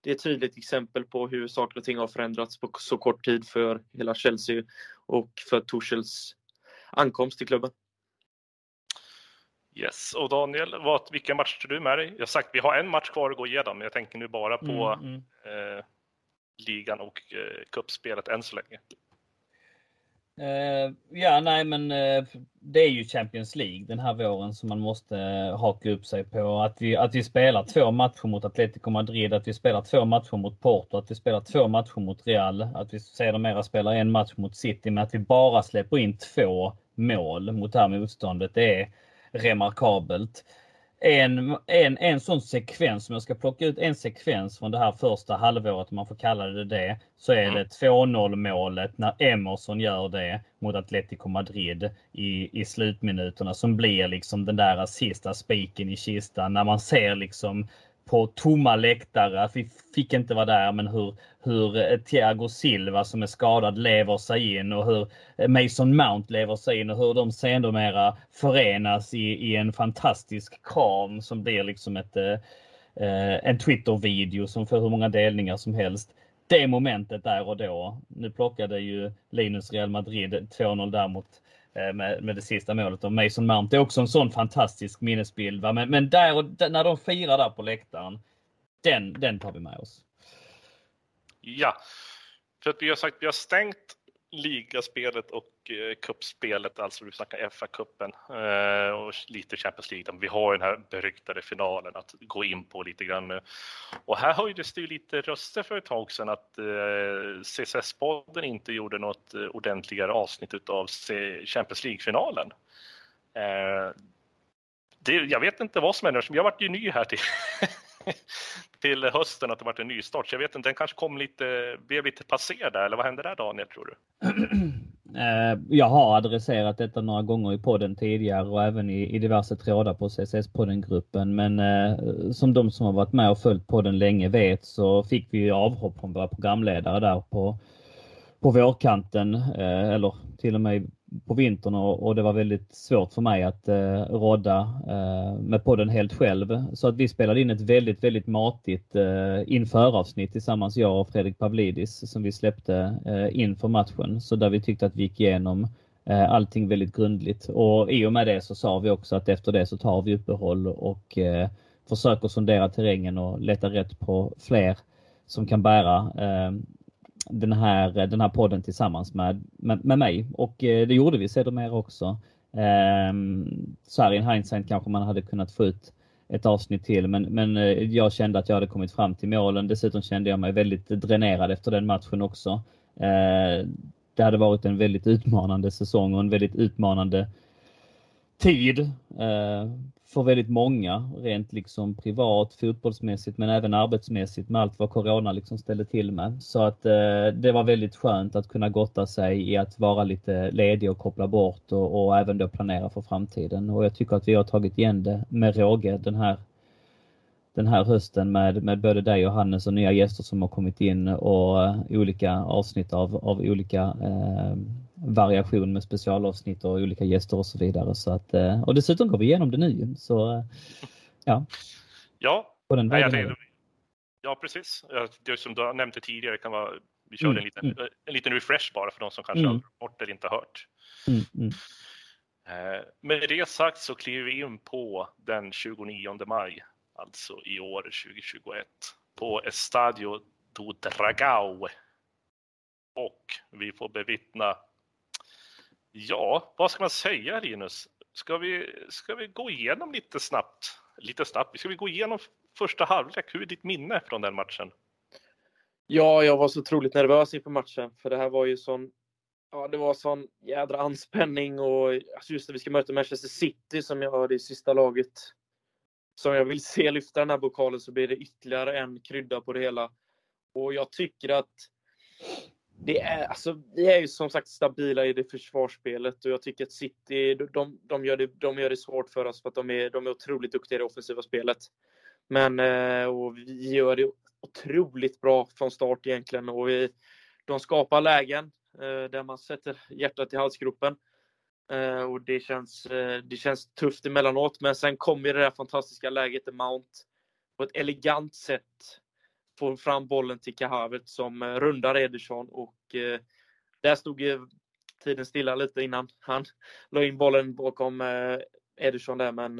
det är ett tydligt exempel på hur saker och ting har förändrats på så kort tid för hela Chelsea och för Tursels ankomst till klubben. Yes, och Daniel, vad, vilka matcher du med dig? Jag har sagt vi har en match kvar att gå igenom, men jag tänker nu bara på mm, mm. Eh, ligan och eh, kuppspelet än så länge. Uh, ja, nej, men uh, det är ju Champions League den här våren som man måste uh, haka upp sig på. Att vi, att vi spelar två matcher mot Atletico Madrid, att vi spelar två matcher mot Porto, att vi spelar två matcher mot Real, att vi sedermera spelar en match mot City, men att vi bara släpper in två mål mot det här motståndet, det är remarkabelt. En, en, en sån sekvens, som jag ska plocka ut en sekvens från det här första halvåret, om man får kalla det det, så är det 2-0 målet när Emerson gör det mot Atletico Madrid i, i slutminuterna som blir liksom den där sista spiken i kistan när man ser liksom på tomma läktare. Vi fick inte vara där, men hur, hur eh, Thiago Silva som är skadad lever sig in och hur eh, Mason Mount lever sig in och hur de sedermera förenas i, i en fantastisk kram som blir liksom ett, eh, eh en Twitter-video som får hur många delningar som helst. Det momentet där och då. Nu plockade ju Linus Real Madrid 2-0 där mot Eh, Eh, med, med det sista målet av Mason Mount. Det är också en sån fantastisk minnesbild. Va? Men, men där och, när de firar där på läktaren, den, den tar vi med oss. Ja, för att vi har sagt vi har stängt ligaspelet och eh, kuppspelet, alltså vi snackar FA-cupen eh, och lite Champions League. Vi har ju den här beryktade finalen att gå in på lite grann nu. Och här höjdes det ju lite röster för ett tag sedan att eh, CSS-podden inte gjorde något eh, ordentligare avsnitt av Champions League-finalen. Eh, det, jag vet inte vad som händer, jag vart ju ny här till till hösten att det varit en nystart. Så jag vet inte, den kanske kom lite, blev lite passerad där, eller vad hände där Daniel tror du? Eh, jag har adresserat detta några gånger i podden tidigare och även i, i diverse trådar på CSS-poddengruppen. Men eh, som de som har varit med och följt podden länge vet så fick vi avhopp från våra programledare där på, på vårkanten eh, eller till och med på vintern och, och, det var väldigt svårt för mig att eh, rodda eh, med podden helt själv. Så att vi spelade in ett väldigt, väldigt matigt eh, införavsnitt tillsammans jag och Fredrik Pavlidis som vi släppte eh, inför matchen. Så där vi tyckte att vi gick igenom eh, allting väldigt grundligt och i och med det så sa vi också att efter det så tar vi uppehåll och eh, försöker sondera terrängen och leta rätt på fler som kan bära eh, den här, den här podden tillsammans med, med, med mig och eh, det gjorde vi sedermera också. Ehm, så här i hindsight kanske man hade kunnat få ut ett avsnitt till men, men eh, jag kände att jag hade kommit fram till målen. Dessutom kände jag mig väldigt dränerad efter den matchen också. Eh, det hade varit en väldigt utmanande säsong och en väldigt utmanande tid eh, för väldigt många, rent liksom privat, fotbollsmässigt men även arbetsmässigt med allt vad corona liksom ställde till med. Så att eh, det var väldigt skönt att kunna gotta sig i att vara lite ledig och koppla bort och, och, även då planera för framtiden. Och jag tycker att vi har tagit igen det med råge den här den här hösten med, med både dig och Hannes och nya gäster som har kommit in och uh, olika avsnitt av, av olika uh, variation med specialavsnitt och olika gäster och så vidare. Så att, uh, och dessutom går vi igenom det nu. Så ja. Ja, på den vägen. Ja, ja precis. Det som du nämnde tidigare kan vara vi körde mm, en, liten, mm. en liten refresh bara för de som kanske mm. har bort eller inte hört. Mm, mm. Med det sagt så kliver vi in på den 29 maj alltså i år 2021 på Estadio do Dragao. Och vi får bevittna, ja, vad ska man säga Linus? Ska vi, ska vi gå igenom lite snabbt, lite snabbt, ska vi gå igenom första halvlek? Hur är ditt minne från den matchen? Ja, jag var så otroligt nervös inför matchen, för det här var ju sån Ja, det var sån jädra anspänning och alltså just när vi ska möta Manchester City som jag har det sista laget som jag vill se lyfta den här pokalen så blir det ytterligare en krydda på det hela. Och jag tycker att det är, alltså, vi är ju som sagt stabila i det försvarsspelet och jag tycker att City, de, de, gör, det, de gör det svårt för oss för att de är, de är otroligt duktiga i det offensiva spelet. Men eh, och vi gör det otroligt bra från start egentligen och vi, de skapar lägen eh, där man sätter hjärtat i halsgropen. Eh, och det känns, det känns tufft emellanåt. Men sen kommer det där fantastiska läget i Mount på ett elegant sätt får fram bollen till Kahavet som eh, rundar Ederson och eh, där stod tiden stilla lite innan han la in bollen bakom eh, Ederson där. Men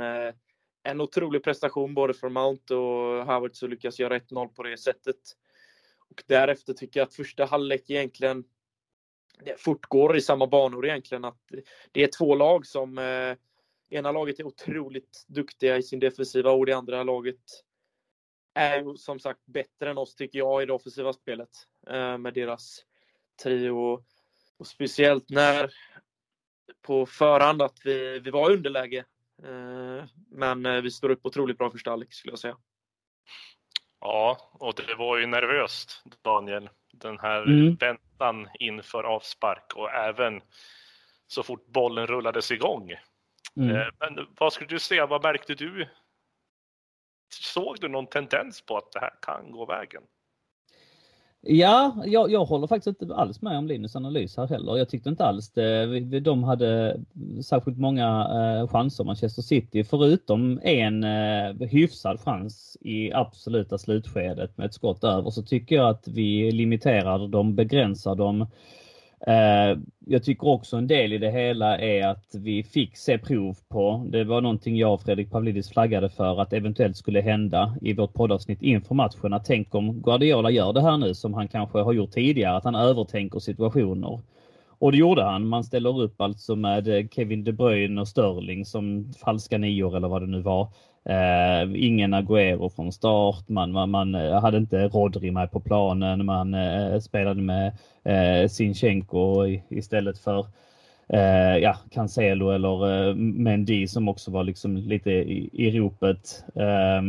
en otrolig prestation både från Mount och Havertz så lyckas göra 1-0 på det sättet. Och därefter tycker jag att första halvlek egentligen det fortgår i samma banor egentligen. Att det är två lag som eh, ena laget är otroligt duktiga i sin defensiva och det andra laget är som sagt bättre än oss tycker jag i det offensiva spelet eh, med deras trio. Och speciellt när på förhand att vi, vi var i underläge. Eh, men eh, vi står upp otroligt bra första halvlek skulle jag säga. Ja, och det var ju nervöst Daniel. Den här mm. väntan inför avspark och även så fort bollen rullades igång. Mm. Men vad skulle du säga, vad märkte du? Såg du någon tendens på att det här kan gå vägen? Ja, jag, jag håller faktiskt inte alls med om Linus analys här heller. Jag tyckte inte alls det. De hade särskilt många eh, chanser, Manchester City, förutom en eh, hyfsad chans i absoluta slutskedet med ett skott över så tycker jag att vi limiterar dem, begränsar dem Eh, Eh, jag tycker också en del i det hela är att vi fick se prov på, det var någonting jag och Fredrik Pavlidis flaggade för att eventuellt skulle hända i vårt poddavsnitt inför matchen. Att tänk om Guardiola gör det här nu som han kanske har gjort tidigare, att han övertänker situationer. Och det gjorde han. Man ställer upp alltså med eh, Kevin De Bruyne och Sterling som falska nior eller vad det nu var. Eh, ingen Agüero från start. Man, man, man, eh, hade inte Rodri med på planen. Man eh, spelade med eh, Sinchenko istället för eh, ja, Cancelo eller eh, Mendy som också var liksom lite i, i ropet. Eh,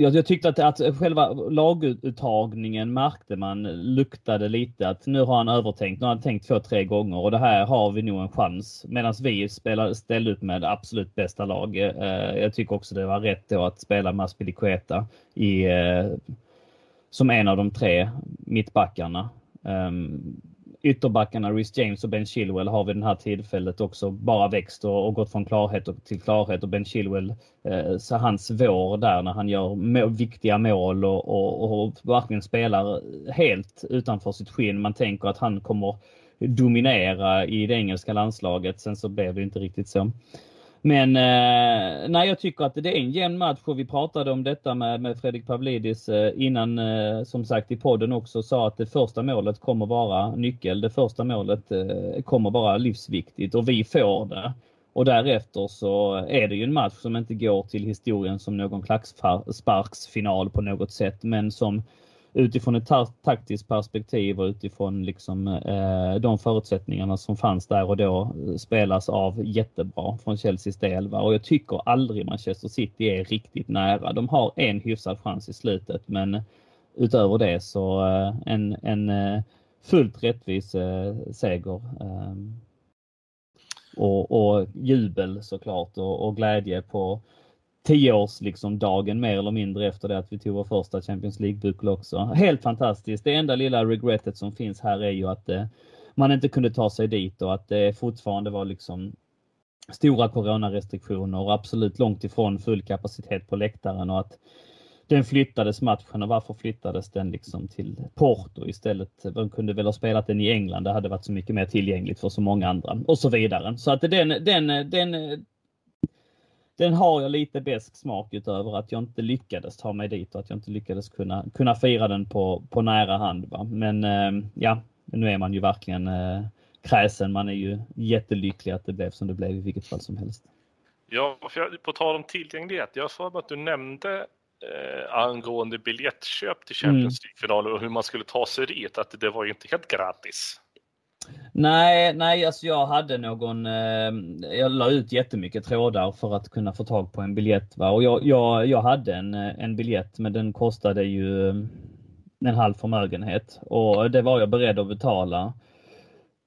jag, jag tyckte att, att själva laguttagningen märkte man luktade lite att nu har han övertänkt. Nu har han tänkt två, tre gånger och det här har vi nog en chans. Medan vi spelade, ställde upp med absolut bästa lag. Eh, jag tycker också det var rätt då att spela med Aspilicueta i, eh, som en av de tre mittbackarna. Um, ytterbackarna Rhys James och Ben Chilwell har vid det här tillfället också bara växt och, och gått från klarhet till klarhet och Ben Chilwell, eh, så hans vår där när han gör må viktiga mål och, och, och verkligen spelar helt utanför sitt skinn. Man tänker att han kommer dominera i det engelska landslaget. Sen så blev det inte riktigt så. Men eh, nej, jag tycker att det är en jämn match och vi pratade om detta med, med Fredrik Pavlidis eh, innan, eh, som sagt i podden också, sa att det första målet kommer vara nyckel. Det första målet eh, kommer vara livsviktigt och vi får det. Och därefter så är det ju en match som inte går till historien som någon klacksparksfinal på något sätt, men som utifrån ett taktiskt perspektiv och utifrån liksom, eh, de förutsättningarna som fanns där och då eh, spelas av jättebra från Chelseas del. Va? Och jag tycker aldrig Manchester City är riktigt nära. De har en hyfsad chans i slutet men utöver det så eh, en, en eh, fullt rättvis eh, seger. Eh, och, och jubel såklart och, och glädje på tioårsdagen liksom dagen mer eller mindre efter det att vi tog vår första Champions League-buckla också. Helt fantastiskt. Det enda lilla regretet som finns här är ju att eh, man inte kunde ta sig dit och att det fortfarande var liksom stora coronarestriktioner och absolut långt ifrån full kapacitet på läktaren och att den flyttades matchen och varför flyttades den liksom till Porto istället? De kunde väl ha spelat den i England. Det hade varit så mycket mer tillgängligt för så många andra och så vidare. Så att den, den, den, den har jag lite besk smak utöver att jag inte lyckades ta mig dit och att jag inte lyckades kunna, kunna fira den på, på nära hand. Va? Men eh, ja, nu är man ju verkligen eh, kräsen. Man är ju jättelycklig att det blev som det blev i vilket fall som helst. Ja, för på tal om tillgänglighet. Jag sa att du nämnde eh, angående biljettköp till Champions mm. League-finaler och hur man skulle ta sig dit, att det var ju inte helt gratis. Nej, nej, alltså jag hade någon, eh, jag la ut jättemycket trådar för att kunna få tag på en biljett. Va? Och jag, jag, jag hade en, eh, en biljett men den kostade ju eh, en halv förmögenhet och det var jag beredd att betala.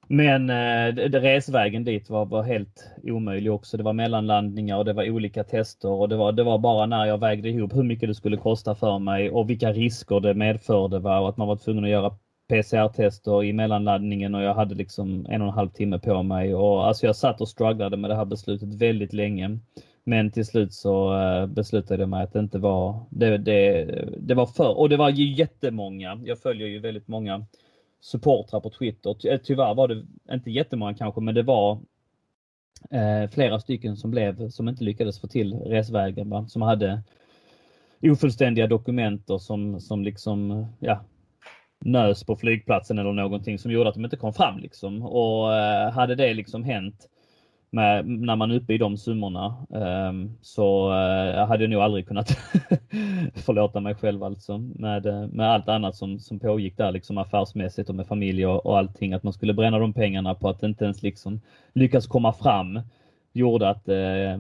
Men eh, resvägen dit var, var helt omöjlig också. Det var mellanlandningar och det var olika tester och det var, det var bara när jag vägde ihop hur mycket det skulle kosta för mig och vilka risker det medförde va? och att man var tvungen att göra PCR-tester i mellanladdningen och jag hade liksom en och en halv timme på mig. Och alltså jag satt och strugglade med det här beslutet väldigt länge. Men till slut så eh, beslutade jag mig att det inte var, det, det, det var för, och det var ju jättemånga. Jag följer ju väldigt många supportrar på Twitter. Ty, tyvärr var det inte jättemånga kanske, men det var eh, flera stycken som blev, som inte lyckades få till resvägen, va? som hade ofullständiga dokument och som, som liksom, ja, nös på flygplatsen eller någonting som gjorde att de inte kom fram liksom. Och eh, hade det liksom hänt med, när man är uppe i de summorna eh, så eh, hade jag nog aldrig kunnat förlåta mig själv alltså med, eh, med allt annat som, som pågick där liksom affärsmässigt och med familj och, och allting. Att man skulle bränna de pengarna på att inte ens liksom lyckas komma fram gjorde att eh,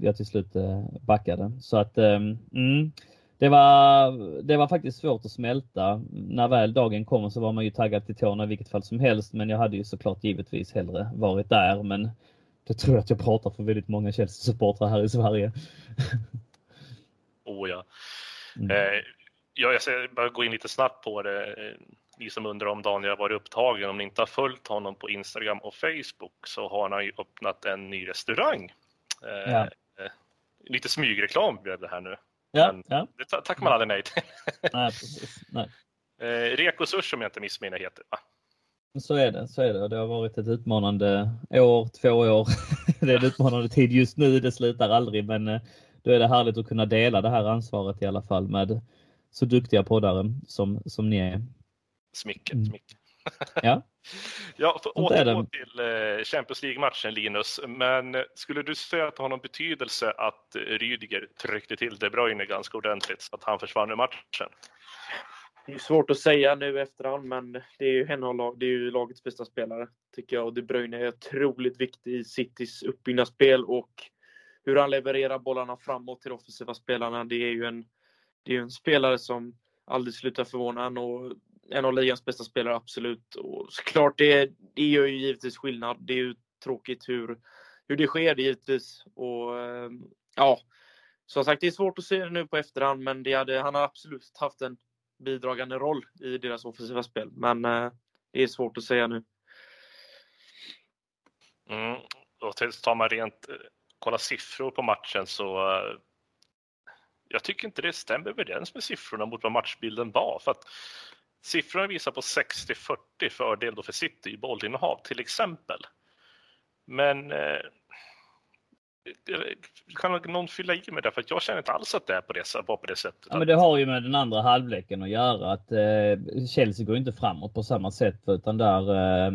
jag till slut eh, backade. Så att eh, mm, det var, det var faktiskt svårt att smälta. När väl dagen kom så var man ju taggad till tårna i vilket fall som helst. Men jag hade ju såklart givetvis hellre varit där. Men det tror jag att jag pratar för väldigt många Chelsea-supportrar här i Sverige. Oh ja. Mm. Eh, ja, jag ska bara gå in lite snabbt på det. Eh, ni som undrar om Daniel har varit upptagen, om ni inte har följt honom på Instagram och Facebook så har han ju öppnat en ny restaurang. Eh, ja. Eh, lite smygreklam blev det här nu. Ja, ja. Det tackar man aldrig nej till. nej, precis. Nej. Eh, Reko Sushi om jag inte missminner heter va? Så är det, så är det. Det har varit ett utmanande år, två år. det är en utmanande tid just nu, det slutar aldrig men eh, då är det härligt att kunna dela det här ansvaret i alla fall med så duktiga poddare som, som ni är. Smicket, mm. Ja. ja, för återgå till eh, Champions League-matchen Linus, men skulle du säga att det har någon betydelse att Rydiger tryckte till De Bruyne ganska ordentligt så att han försvann ur matchen? Det är svårt att säga nu efterhand, men det är ju, henne det är ju lagets bästa spelare, tycker jag. Och De Bruyne är otroligt viktig i Citys uppbyggnadsspel och hur han levererar bollarna framåt till de offensiva spelarna. Det är ju en det är en spelare som aldrig slutar förvåna en och en av ligans bästa spelare, absolut. Och såklart, det, det gör ju givetvis skillnad. Det är ju tråkigt hur, hur det sker givetvis. Och ehm, ja, som sagt, det är svårt att se nu på efterhand, men det hade, han har absolut haft en bidragande roll i deras offensiva spel. Men eh, det är svårt att säga nu. Mm. Och tar man rent, Kollar kolla siffror på matchen så eh, jag tycker inte det stämmer överens med siffrorna mot vad matchbilden var. För att siffrorna visar på 60-40 fördel då för City i bollinnehav till exempel. Men eh, kan någon fylla i med det? För jag känner inte alls att det är på det, var på det sättet. Ja, men det har ju med den andra halvleken att göra. Att eh, Chelsea går inte framåt på samma sätt utan där eh,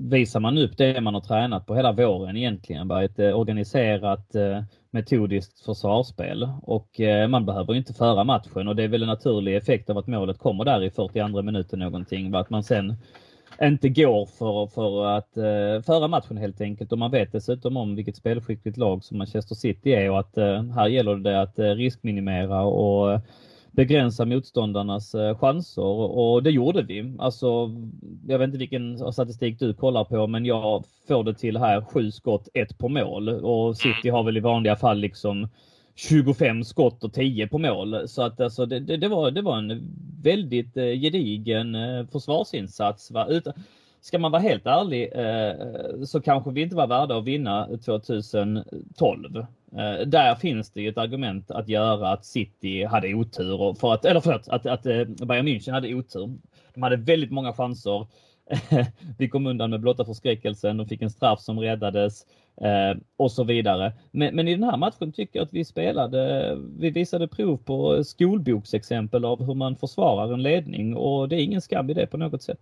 visar man upp det man har tränat på hela våren egentligen. Bara ett eh, organiserat eh, metodiskt försvarsspel och eh, man behöver inte föra matchen och det är väl en naturlig effekt av att målet kommer där i 42 minuten någonting. Att man sen inte går för, för att uh, föra matchen helt enkelt. Och man vet dessutom om vilket spelskickligt lag som Manchester City är och att uh, här gäller det att uh, riskminimera och begränsa motståndarnas chanser och det gjorde vi. Alltså, jag vet inte vilken statistik du kollar på, men jag får det till här sju skott, ett på mål och City har väl i vanliga fall liksom 25 skott och 10 på mål. Så att alltså, det, det, det var, det var en väldigt eh, gedigen eh, försvarsinsats. Va? Utan, ska man vara helt ärlig eh, så kanske vi inte var värda att vinna 2012. Eh, där finns det ju ett argument att göra att City hade otur. För att, eller förlåt, att, att eh, Bayern München hade otur. De hade väldigt många chanser. vi kom undan med blotta förskräckelsen. De fick en straff som räddades eh, och så vidare. Men, men, i den här matchen tycker jag att vi spelade, vi visade prov på skolboksexempel av hur man försvarar en ledning och det är ingen skam i det på något sätt.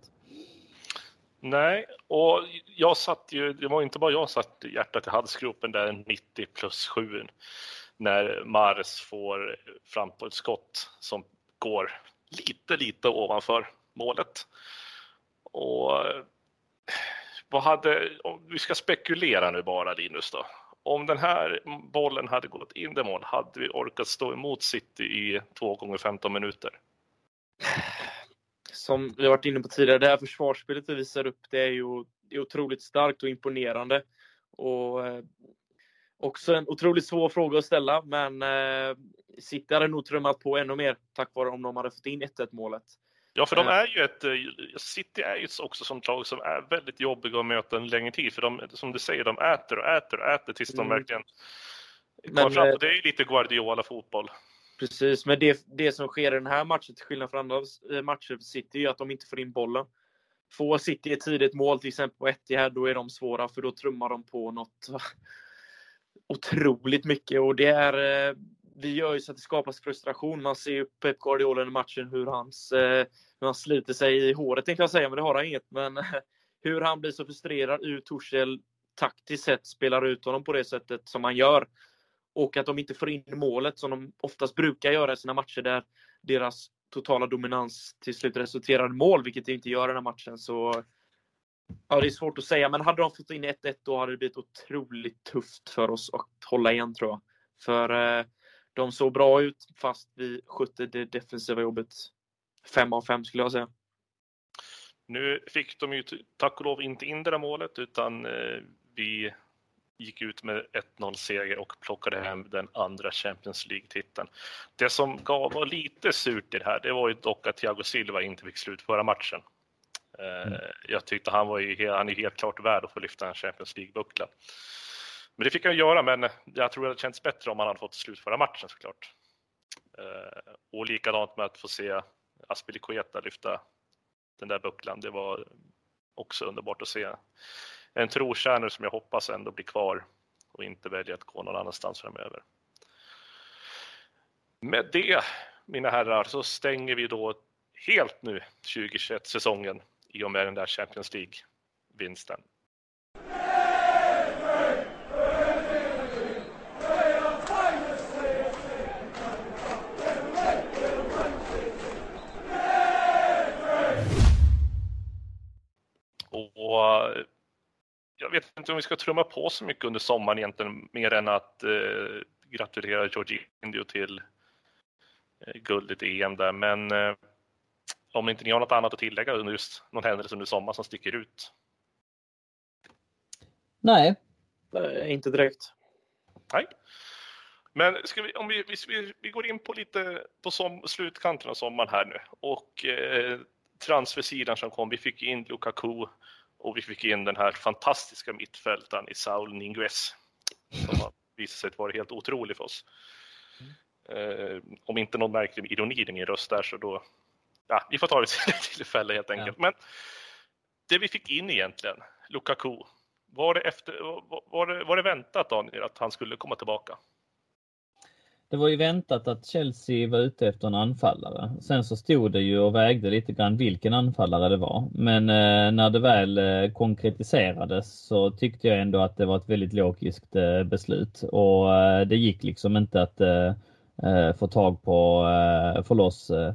Nej, och jag satt ju, det var inte bara jag satt hjärtat i halsgropen där 90 plus 7 när Mars får fram på ett skott som går lite, lite ovanför målet. Och vad hade, om vi ska spekulera nu bara Linus då. Om den här bollen hade gått in i mål, hade vi orkat stå emot City i 2 gånger 15 minuter? Som vi har varit inne på tidigare, det här försvarsspelet vi visar upp, det är ju är otroligt starkt och imponerande. Och eh, också en otroligt svår fråga att ställa, men eh, City hade nog trummat på ännu mer tack vare om de hade fått in 1-1 målet. Ja, för de är ju ett, eh, City är ju också som lag som är väldigt jobbiga att möta en längre tid. För de, som du säger, de äter och äter och äter tills de mm. verkligen kommer fram. Eh, det är ju lite Guardiola-fotboll. Precis, men det, det som sker i den här matchen, till skillnad från andra eh, matcher för City, är att de inte får in bollen. Får City ett tidigt mål, till exempel på Etihad, då är de svåra, för då trummar de på något otroligt mycket. Och det är eh, det gör ju så att det skapas frustration. Man ser ju Pep Guardiola i matchen hur, hans, eh, hur han sliter sig i håret tänkte jag säga, men det har han inget. Men hur han blir så frustrerad ur Torshäll taktiskt sett spelar ut honom på det sättet som han gör. Och att de inte får in målet som de oftast brukar göra i sina matcher där deras totala dominans till slut resulterar i mål, vilket det inte gör i den här matchen. Så Ja, det är svårt att säga, men hade de fått in 1-1 då hade det blivit otroligt tufft för oss att hålla igen tror jag. För eh, de såg bra ut fast vi skötte det defensiva jobbet. Fem av fem skulle jag säga. Nu fick de ju tack och lov inte in det där målet utan eh, vi gick ut med 1-0 seger och plockade hem den andra Champions League-titeln. Det som gav var lite surt i det här, det var ju dock att Thiago Silva inte fick slutföra matchen. Eh, mm. Jag tyckte han var ju, han är helt klart värd att få lyfta en Champions League-buckla. Men det fick han göra, men jag tror det hade känts bättre om han hade fått slutföra matchen såklart. Eh, och likadant med att få se Aspilicueta lyfta den där bucklan. Det var också underbart att se. En trotjänare som jag hoppas ändå blir kvar och inte väljer att gå någon annanstans framöver. Med det, mina herrar, så stänger vi då helt nu 2021-säsongen i och med den där Champions League-vinsten. Och jag vet inte om vi ska trumma på så mycket under sommaren egentligen, mer än att eh, gratulera Jorginho till guldet i EM där. Men om inte ni har något annat att tillägga under just någon händelse under sommaren som sticker ut? Nej. Nej inte direkt. Nej. Men ska vi, om vi, vi, vi går in på lite på som, slutkanten av sommaren här nu och eh, transfersidan som kom. Vi fick in Lukaku och vi fick in den här fantastiska mittfältaren i Saul Niguez som har visat sig vara helt otrolig för oss. Eh, om inte någon märklig ironi i min röst där så då, ja, vi får ta det till tillfälle helt enkelt. Ja. Men det vi fick in egentligen, Lukaku, var det, efter, var det, var det väntat Daniel att han skulle komma tillbaka? Det var ju väntat att Chelsea var ute efter en anfallare. Sen så stod det ju och vägde lite grann vilken anfallare det var. Men eh, när det väl eh, konkretiserades så tyckte jag ändå att det var ett väldigt logiskt eh, beslut och eh, det gick liksom inte att eh, eh få tag på, eh, få loss eh,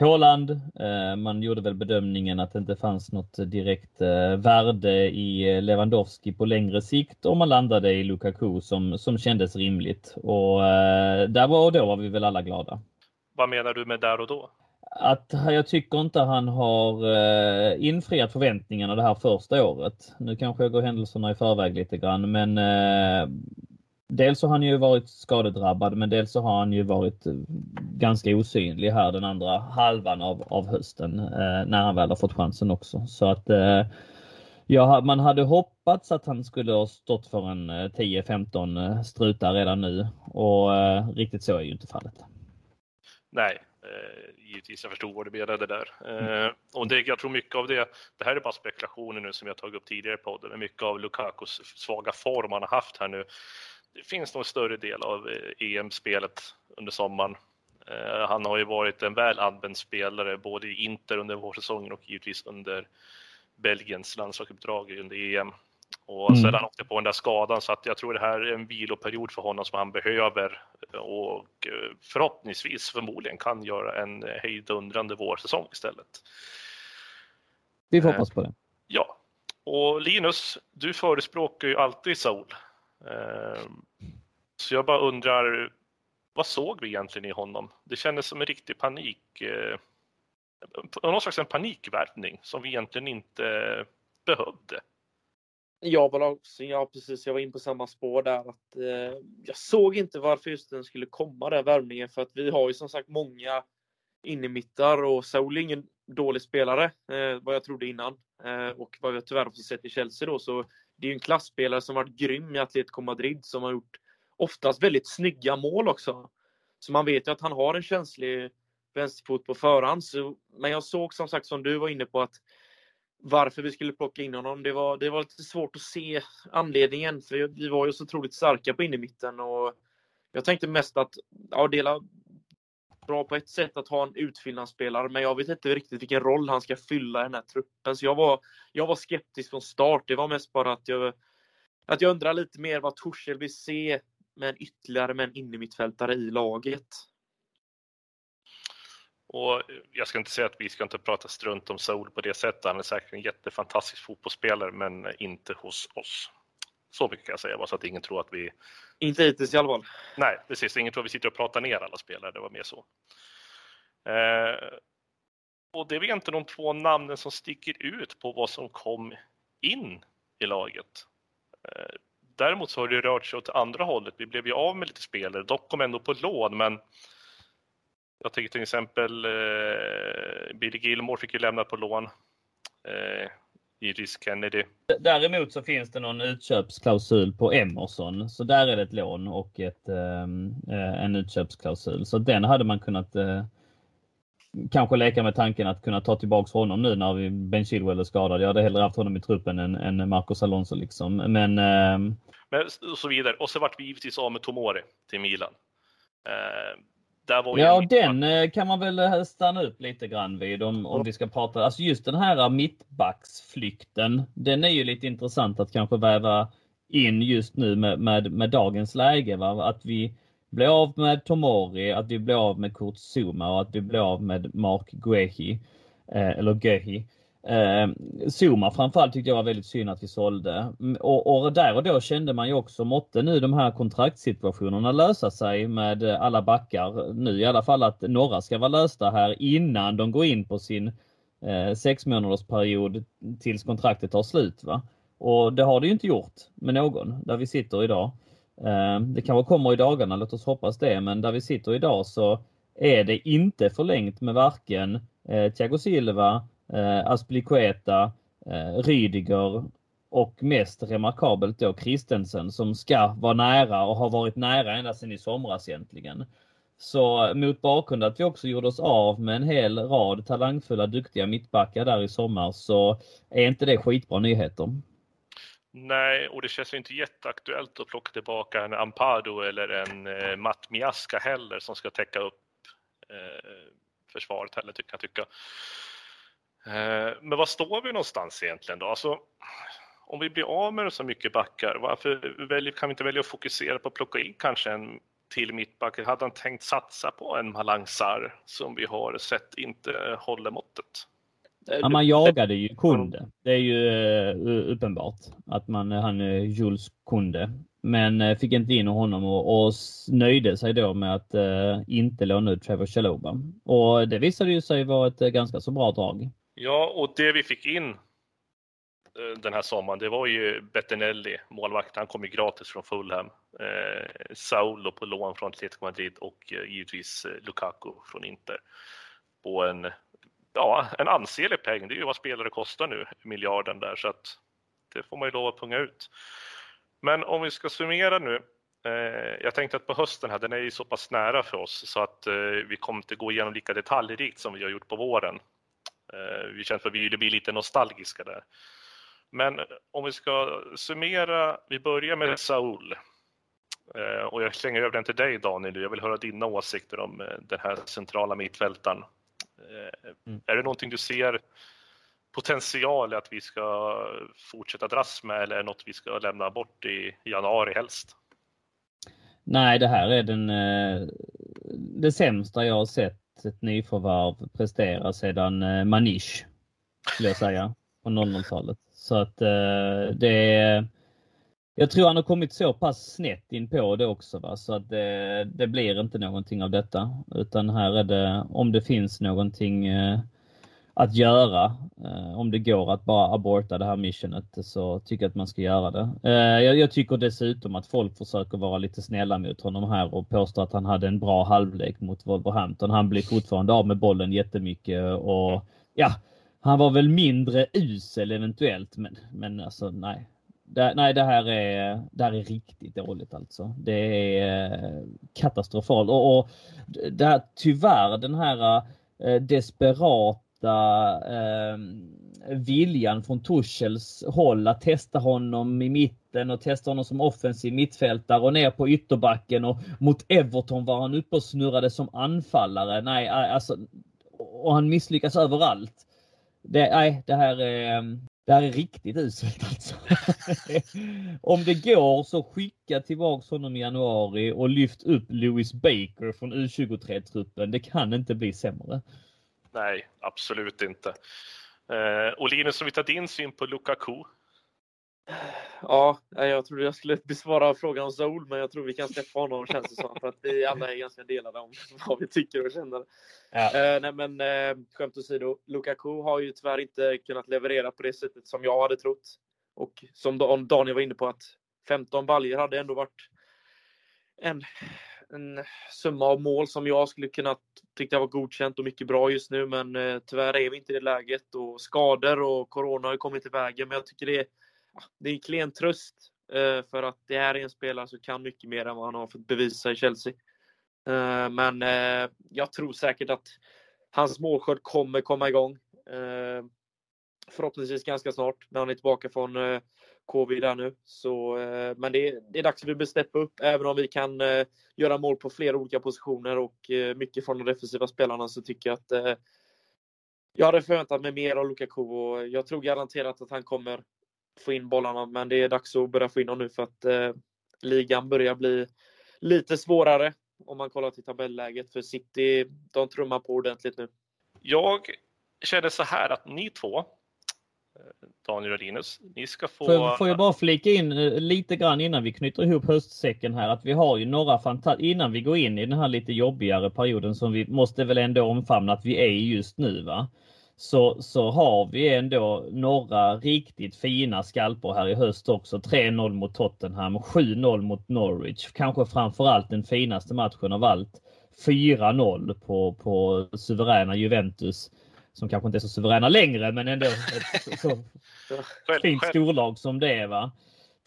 Håland. Eh, man gjorde väl bedömningen att det inte fanns något direkt eh, värde i Lewandowski på längre sikt och man landade i Lukaku som, som kändes rimligt. Och eh, där var och då var vi väl alla glada. Vad menar du med där och då? Att jag tycker inte han har infriat förväntningarna det här första året. Nu kanske jag går händelserna i förväg lite grann, men dels har han ju varit skadedrabbad men dels så har han ju varit eh, ganska osynlig här den andra halvan av, av hösten eh, när han väl har fått chansen också. Så att eh, ja, man hade hoppats att han skulle ha stått för en 10-15 eh, strutar redan nu och eh, riktigt så är ju inte fallet. Nej, eh, givetvis jag förstod vad du menade där. Mm. och det, jag tror mycket av det, det här är bara spekulationer nu som jag tagit upp tidigare i podden, men mycket av Lukakus svaga form han har haft här nu det finns nog en större del av EM-spelet eh, under sommaren. Eh, han har ju varit en väl använd spelare både i Inter under vårsäsongen och givetvis under Belgiens landslagsuppdrag under EM. Och mm. sedan åkte på den där skadan så att jag tror det här är en viloperiod för honom som han behöver och eh, förhoppningsvis förmodligen kan göra en hejdundrande vårsäsong istället. Vi får hoppas på det. Ja, och Linus, du förespråkar ju alltid Saul Eh, så jag bara undrar, vad såg vi egentligen i honom? Det kändes som en riktig panik, eh, någon slags en panikvärvning som vi egentligen inte behövde. Jag var också, ja precis, jag var in på samma spår där. Att, eh, jag såg inte varför just den skulle komma den värvningen för att vi har ju som sagt många innermittar och Saul är ingen dålig spelare eh, vad jag trodde innan. Eh, och vad vi tyvärr också sett i Chelsea då så det är ju en klassspelare som varit grym i Atletico Madrid som har gjort oftast väldigt snygga mål också. Så man vet ju att han har en känslig vänsterfot på förhand. Så, men jag såg som sagt som du var inne på att varför vi skulle plocka in honom. Det var, det var lite svårt att se anledningen för vi var ju så otroligt starka på innermitten och jag tänkte mest att ja, dela bra på ett sätt att ha en utfyllnadsspelare, men jag vet inte riktigt vilken roll han ska fylla i den här truppen. Så jag var, jag var skeptisk från start. Det var mest bara att jag, att jag undrar lite mer vad Torshäll vill se med en ytterligare med en innermittfältare i laget. Och jag ska inte säga att vi ska inte prata strunt om Saul på det sättet. Han är säkert en jättefantastisk fotbollsspelare, men inte hos oss. Så mycket kan jag säga, bara så att ingen tror att vi... Inte hittills i alla fall. Nej, precis. Ingen tror vi sitter och pratar ner alla spelare, det var mer så. Eh, och det är väl inte de två namnen som sticker ut på vad som kom in i laget. Eh, däremot så har det rört sig åt andra hållet. Vi blev ju av med lite spelare, dock kom ändå på lån, men jag tänker till exempel eh, Billy Gilmore fick ju lämna på lån. Eh, Iris Kennedy. Däremot så finns det någon utköpsklausul på Emerson, så där är det ett lån och ett, ehm, eh, en utköpsklausul. Så den hade man kunnat eh, kanske leka med tanken att kunna ta tillbaks honom nu när vi, Ben Chilwell är skadad. Jag hade hellre haft honom i truppen än, än Marcos Alonso liksom. Men, eh, Men och så vidare. Och så vart vi givetvis av med Tomori till Milan. Eh, ja, den eh, kan man väl eh, stanna upp lite grann vid om, om vi ska prata. Alltså just den här mittbacksflykten. Den är ju lite intressant att kanske väva in just nu med, med, med dagens läge. Va? Att vi blir av med Tomori, att vi blir av med Kurt Zuma och att vi blir av med Mark Guehi. Eh, eller Gehi. Eh, Zuma framförallt tyckte jag var väldigt synd att vi sålde. Mm, och, och, där och då kände man ju också, måtte nu de här kontraktssituationerna lösa sig med alla backar nu i alla fall att några ska vara lösta här innan de går in på sin eh, sex månaders period tills kontraktet tar slut. Va? Och det har det ju inte gjort med någon där vi sitter idag. Eh, det kanske kommer i dagarna, låt oss hoppas det, men där vi sitter idag så är det inte förlängt med varken eh, Thiago Silva, eh, Aspilicueta, eh, Rydiger och mest remarkabelt då Christensen som ska vara nära och har varit nära ända sedan i somras egentligen. Så mot bakgrund att vi också gjorde oss av med en hel rad talangfulla, duktiga mittbackar där i sommar så är inte det skitbra nyheter. Nej, och det känns ju inte jätteaktuellt att plocka tillbaka en Ampado eller en eh, Matt Miaska heller som ska täcka upp eh, försvaret heller, tycker jag tycka. Eh, men var står vi någonstans egentligen då? Alltså, om vi blir av med så mycket backar, varför väljer, kan vi inte välja att fokusera på att plocka in kanske en till mittback? Hade han tänkt satsa på en Malangsar som vi har sett inte håller måttet? Ja, man jagade ju Kunde. Det är ju uh, uppenbart att man, han är Jules Kunde. Men fick inte in honom och, och nöjde sig då med att uh, inte låna ut Trevor Chaloba. Och det visade ju sig vara ett ganska så bra drag. Ja, och det vi fick in eh, den här sommaren, det var ju Bettinelli, målvakt. Han kom ju gratis från Fulham. Eh, Saulo på lån från Atletico Madrid och eh, givetvis eh, Lukaku från Inter. På en ja, en ansenlig peng. Det är ju vad spelare kostar nu, miljarden där, så att det får man ju lov att punga ut. Men om vi ska summera nu. Eh, jag tänkte att på hösten här, den är ju så pass nära för oss så att eh, vi kommer inte gå igenom lika detaljrikt som vi har gjort på våren. Eh, vi känner att vi vill bli lite nostalgiska där. Men om vi ska summera, vi börjar med Saul. Eh, och jag slänger över den till dig Daniel, jag vill höra dina åsikter om eh, den här centrala mittfältaren. Eh, mm. Är det någonting du ser potential att vi ska fortsätta dras med eller är det något vi ska lämna bort i januari helst? Nej, det här är den, eh, det sämsta jag har sett ett nyförvärv prestera sedan eh, Manish, skulle jag säga, på 00-talet. Så att eh, det är jag tror han har kommit så pass snett in på det också va? så att det, det, blir inte någonting av detta. Utan här är det, om det finns någonting eh, att göra, eh, om det går att bara aborta det här missionet så tycker jag att man ska göra det. Eh, jag, jag, tycker dessutom att folk försöker vara lite snälla mot honom här och påstå att han hade en bra halvlek mot Wolverhampton. Han blir fortfarande av med bollen jättemycket och ja, han var väl mindre usel eventuellt men, men alltså nej, det, nej, det här, är, det här är riktigt dåligt alltså. Det är eh, katastrofalt. Och, och det här, tyvärr den här eh, desperata eh, viljan från Tuchels håll att testa honom i mitten och testa honom som offensiv mittfältare och ner på ytterbacken och mot Everton var han uppe och snurrade som anfallare. Nej, alltså, och han misslyckas överallt. Det, nej, det här är, ehm, det här är riktigt uselt alltså. Om det går så skicka tillbaks honom i januari och lyft upp Lewis Baker från U23-truppen. Det kan inte bli sämre. Nej, absolut inte. Eh, och Linus, om vi tar din syn på Lukaku, Ja, jag trodde jag skulle besvara frågan om Zoul, men jag tror vi kan släppa honom känns det som. För att vi alla är ganska delade om vad vi tycker och känner. Ja. Eh, nej men eh, skämt åsido, Lukaku har ju tyvärr inte kunnat leverera på det sättet som jag hade trott. Och som Daniel var inne på att 15 baljer hade ändå varit en, en summa av mål som jag skulle kunna tycka var godkänt och mycket bra just nu. Men eh, tyvärr är vi inte i det läget och skador och corona har kommit i vägen. Men jag tycker det är ah, det är klen tröst eh, för att det här är en spelare som kan mycket mer än vad han har fått bevisa i Chelsea. Eh, men eh, jag tror säkert att hans målskörd kommer komma igång. Eh, förhoppningsvis ganska snart när han är tillbaka från eh, KB där nu. Så, eh, men det är, det är dags för att steppa upp. Även om vi kan eh, göra mål på flera olika positioner och eh, mycket från de defensiva spelarna så tycker jag att jag hade förväntat mig mer av Lukaku och jag tror garanterat att han kommer få in bollarna, men det är dags att börja få in dem nu för att eh, ligan börjar bli lite svårare om man kollar till tabelläget. För City, de trummar på ordentligt nu. Jag känner så här att ni två Daniel och Linus. Ni ska få... Får jag, får jag bara flika in eh, lite grann innan vi knyter ihop höstsäcken här att vi har ju några fantastiska, innan vi går in i den här lite jobbigare perioden som vi måste väl ändå omfamna att vi är i just nu va. Så, så har vi ändå några riktigt fina skalper här i höst också. 3-0 mot Tottenham, 7-0 mot Norwich. Kanske framförallt den finaste matchen av allt. 4-0 på, på suveräna Juventus som kanske inte är så suveräna längre, men ändå ett så fint storlag som det är. va.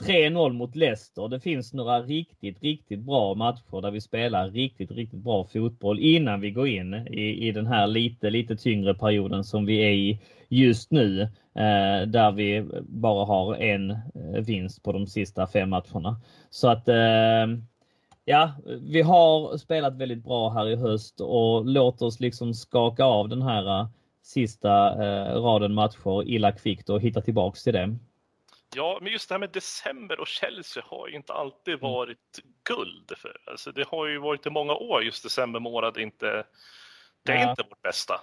3-0 mot Leicester. Det finns några riktigt, riktigt bra matcher där vi spelar riktigt, riktigt bra fotboll innan vi går in i, i den här lite, lite tyngre perioden som vi är i just nu. Eh, där vi bara har en eh, vinst på de sista fem matcherna. Så att eh, ja, vi har spelat väldigt bra här i höst och låt oss liksom skaka av den här sista eh, raden matcher illa kvickt och hitta tillbaks till det. Ja, men just det här med december och Chelsea har ju inte alltid mm. varit guld. För, alltså det har ju varit i många år just december månad inte, det är ja. inte vårt bästa.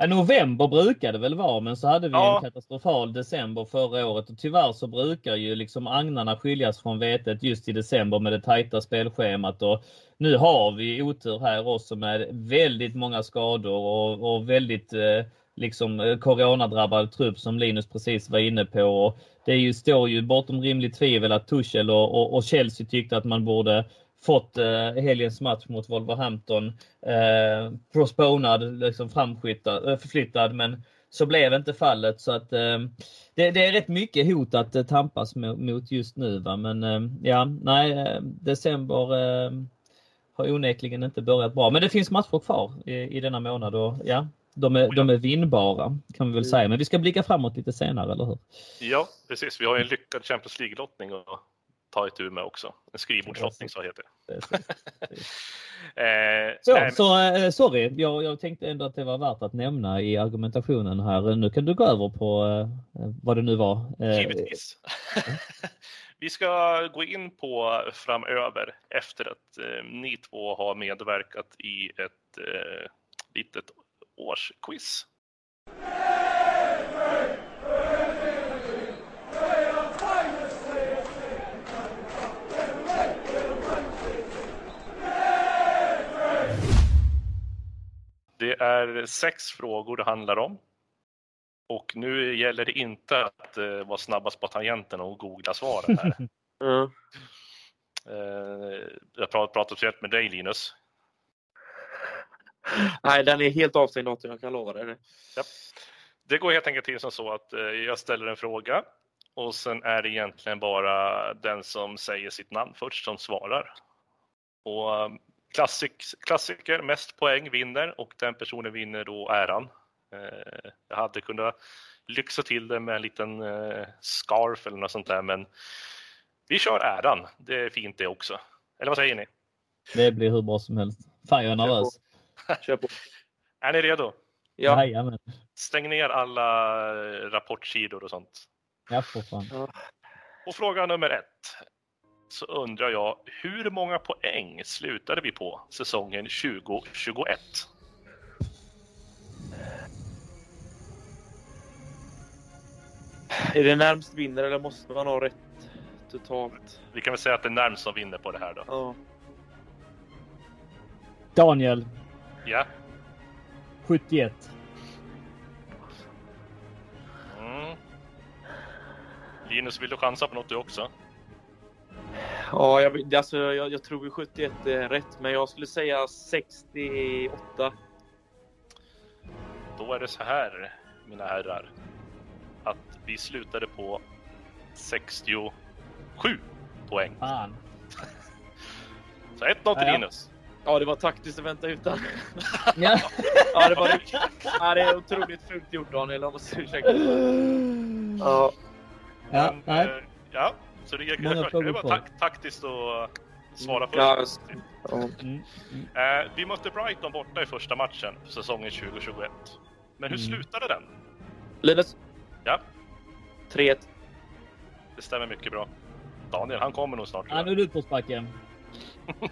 Ja, november brukade det väl vara, men så hade vi ja. en katastrofal december förra året och tyvärr så brukar ju liksom agnarna skiljas från vetet just i december med det tajta spelschemat och nu har vi otur här också med väldigt många skador och, och väldigt eh, liksom eh, coronadrabbad trupp som Linus precis var inne på. Och det är ju, står ju bortom rimligt tvivel att Tuchel och, och, och Chelsea tyckte att man borde fått eh, helgens match mot Wolverhampton eh, prosponad, liksom framflyttad, eh, förflyttad, men så blev inte fallet. Så att eh, det, det, är rätt mycket hot att eh, tampas mot, mot just nu. Va? Men eh, ja, nej, eh, december eh, har onekligen inte börjat bra. Men det finns matcher kvar i, i denna månad och ja, de är, de är vinnbara kan vi väl säga. Men vi ska blicka framåt lite senare, eller hur? Ja, precis. Vi har en lyckad Champions League-lottning och ta itu med också. En skrivbordslottning så heter det. eh, så, nej, så eh, sorry, jag, jag, tänkte ändå att det var värt att nämna i argumentationen här. Nu kan du gå över på eh, vad det nu var. Eh, Givetvis. Vi ska gå in på framöver efter att eh, ni två har medverkat i ett eh, litet årsquiz. Det är sex frågor det handlar om. Och nu gäller det inte att uh, vara snabbast på tangenten och googla svaren här. mm. uh, jag pratar, pratar speciellt med dig Linus. Nej, den är helt avstängd datorn, jag kan lova dig det. Ja. Det går helt enkelt till som så att uh, jag ställer en fråga och sen är det egentligen bara den som säger sitt namn först som svarar. Och Klassik, klassiker, mest poäng vinner och den personen vinner då äran. Eh, jag hade kunnat lyxa till det med en liten eh, scarf eller något sånt där men vi kör äran. Det är fint det också. Eller vad säger ni? Det blir hur bra som helst. Fan jag är nervös. Kör på. är ni redo? Ja. Jajamän. Stäng ner alla rapportsidor och sånt. Ja, för fan. Och fråga nummer ett så undrar jag hur många poäng slutade vi på säsongen 2021? Är det närmst vinner eller måste man ha rätt totalt? Vi kan väl säga att det är närmst som vinner på det här då. Ja. Daniel. Ja? 71. Mm. Linus, vill du chansa på något du också? Ja, jag, alltså, jag, jag tror 71 är rätt, men jag skulle säga 68. Då är det så här, mina herrar, att vi slutade på 67 poäng. Fan. Så 1-0 till Linus. Ja, det var taktiskt att vänta utan. ja. ja, det var ja, det är otroligt fult gjort Daniel, jag måste ursäkta. Ja. Ja, Men, eh, ja, så det, jag, jag, det var tak, taktiskt att svara först. Ja, mm. Mm. Uh, vi mötte Brighton borta i första matchen för säsongen 2021. Men hur mm. slutade den? Linus? Ja? 3-1. Det stämmer mycket bra. Daniel, han kommer nog snart. Ja, nu är du på sparken.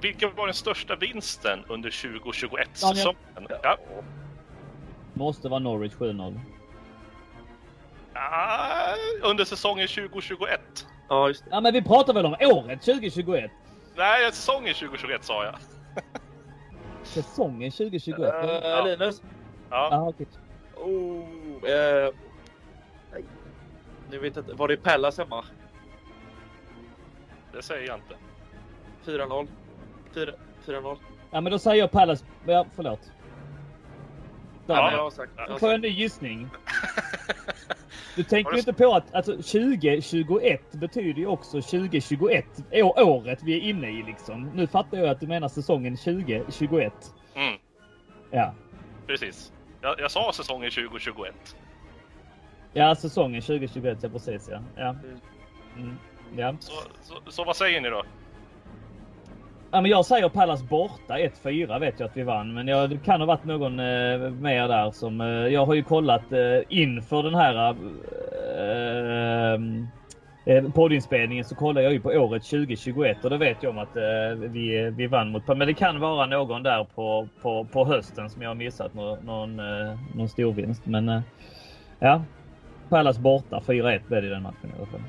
Vilken var den största vinsten under 2021-säsongen? Ja. Måste vara Norwich 7-0. Ah, under säsongen 2021. Ja, just det. Ja men vi pratar väl om året 2021? Nej, säsongen 2021 sa jag. Säsongen 2021? Uh, Ja. Linus? Ja, Jaha, okej. Oh, eh, nej. Nu vet jag inte. Var det Pallas hemma? det säger jag inte. 4-0. 4 4-0. Ja men då säger jag Palace. Ja, förlåt. Ja, Daniel, jag har sagt. Jag har Får jag en ny gissning? Du tänker ju inte på att alltså, 2021 betyder ju också 2021. Å- året vi är inne i liksom. Nu fattar jag att du menar säsongen 2021. Mm, Ja. precis. Jag, jag sa säsongen 2021. Ja, säsongen 2021, ja precis ja. ja. Mm. Mm. Ja. Så, så, så vad säger ni då? Ja men jag säger Pallas borta 1-4 vet jag att vi vann. Men jag, det kan ha varit någon eh, mer där som... Eh, jag har ju kollat eh, inför den här eh, eh, poddinspelningen så kollar jag ju på året 2021 och då vet jag om att eh, vi, vi vann mot Men det kan vara någon där på, på, på hösten som jag har missat någon, någon, eh, någon storvinst. Men eh, ja, Pallas borta 4-1 blev det i den matchen i alla fall.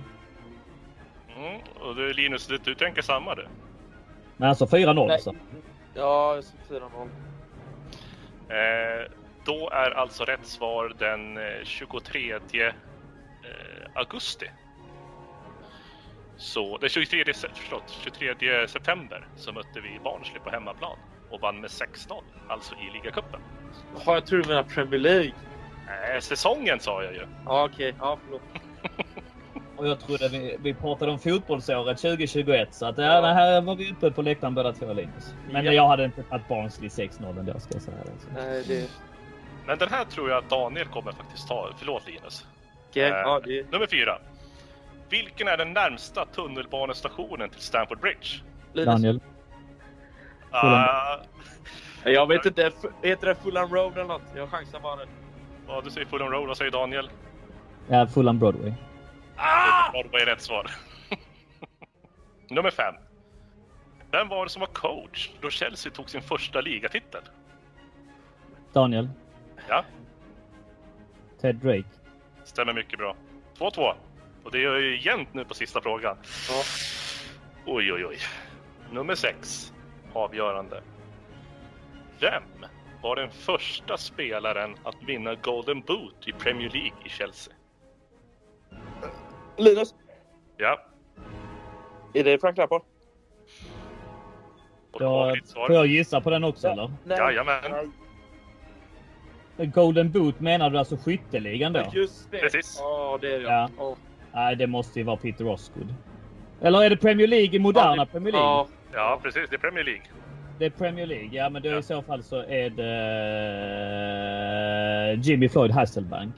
Mm, och du Linus, du, du tänker samma du? Men alltså 4-0 Nej. så. Ja, jag sa 4-0. Eh, då är alltså rätt svar den eh, 23 eh, augusti. Så den 23, se- förlåt, 23 september så mötte vi Barnsley på hemmaplan och vann med 6-0, alltså i ligacupen. Har jag tror du menar Premier League? Eh, säsongen sa jag ju. Ja, okej. Ja, förlåt. Och jag trodde vi, vi pratade om fotbollsåret 2021 så att ja. Ja. det här var vi uppe på läktaren båda två Linus. Men Ja. jag hade inte tagit Barnsley 6-0 ändå ska jag säga. det. Så. Nej, det... Men den här tror jag att Daniel kommer faktiskt ta. Förlåt Linus. Okej, Eh, ja, det... Nummer fyra. Vilken är den närmsta tunnelbanestationen till Stamford Bridge? Linus. Daniel. Ah, Jag vet inte. Heter det Fulham Road eller något? Jag chansar bara ja, du säger Fulham Road, vad säger Daniel? Ja, Fulham Broadway. Ah! Det var rätt svar. Nummer fem. Vem var det som var coach då Chelsea tog sin första ligatitel? Daniel. Ja, Ted Drake. stämmer mycket bra. 2-2. Och det är ju jämnt nu på sista frågan. Ja. Oj, oj, oj. Nummer sex. Avgörande. Vem var den första spelaren att vinna Golden Boot i Premier League i Chelsea? Linus. Ja, Är det Frank Lampard? Ja, får jag gissa på den också eller? Nej. Jajamän. Golden Boot menar du alltså skytteligan då? Just det. Precis. Ja, det är det. Ja. Ja. Nej, det måste ju vara Peter Osgood. Eller är det Premier League i moderna Ja, det- Premier League? Ja, Ja, precis. Det är Premier League. Det är Premier League, ja men då Ja. i så fall så är det eh, Jimmy Floyd Hasselbank.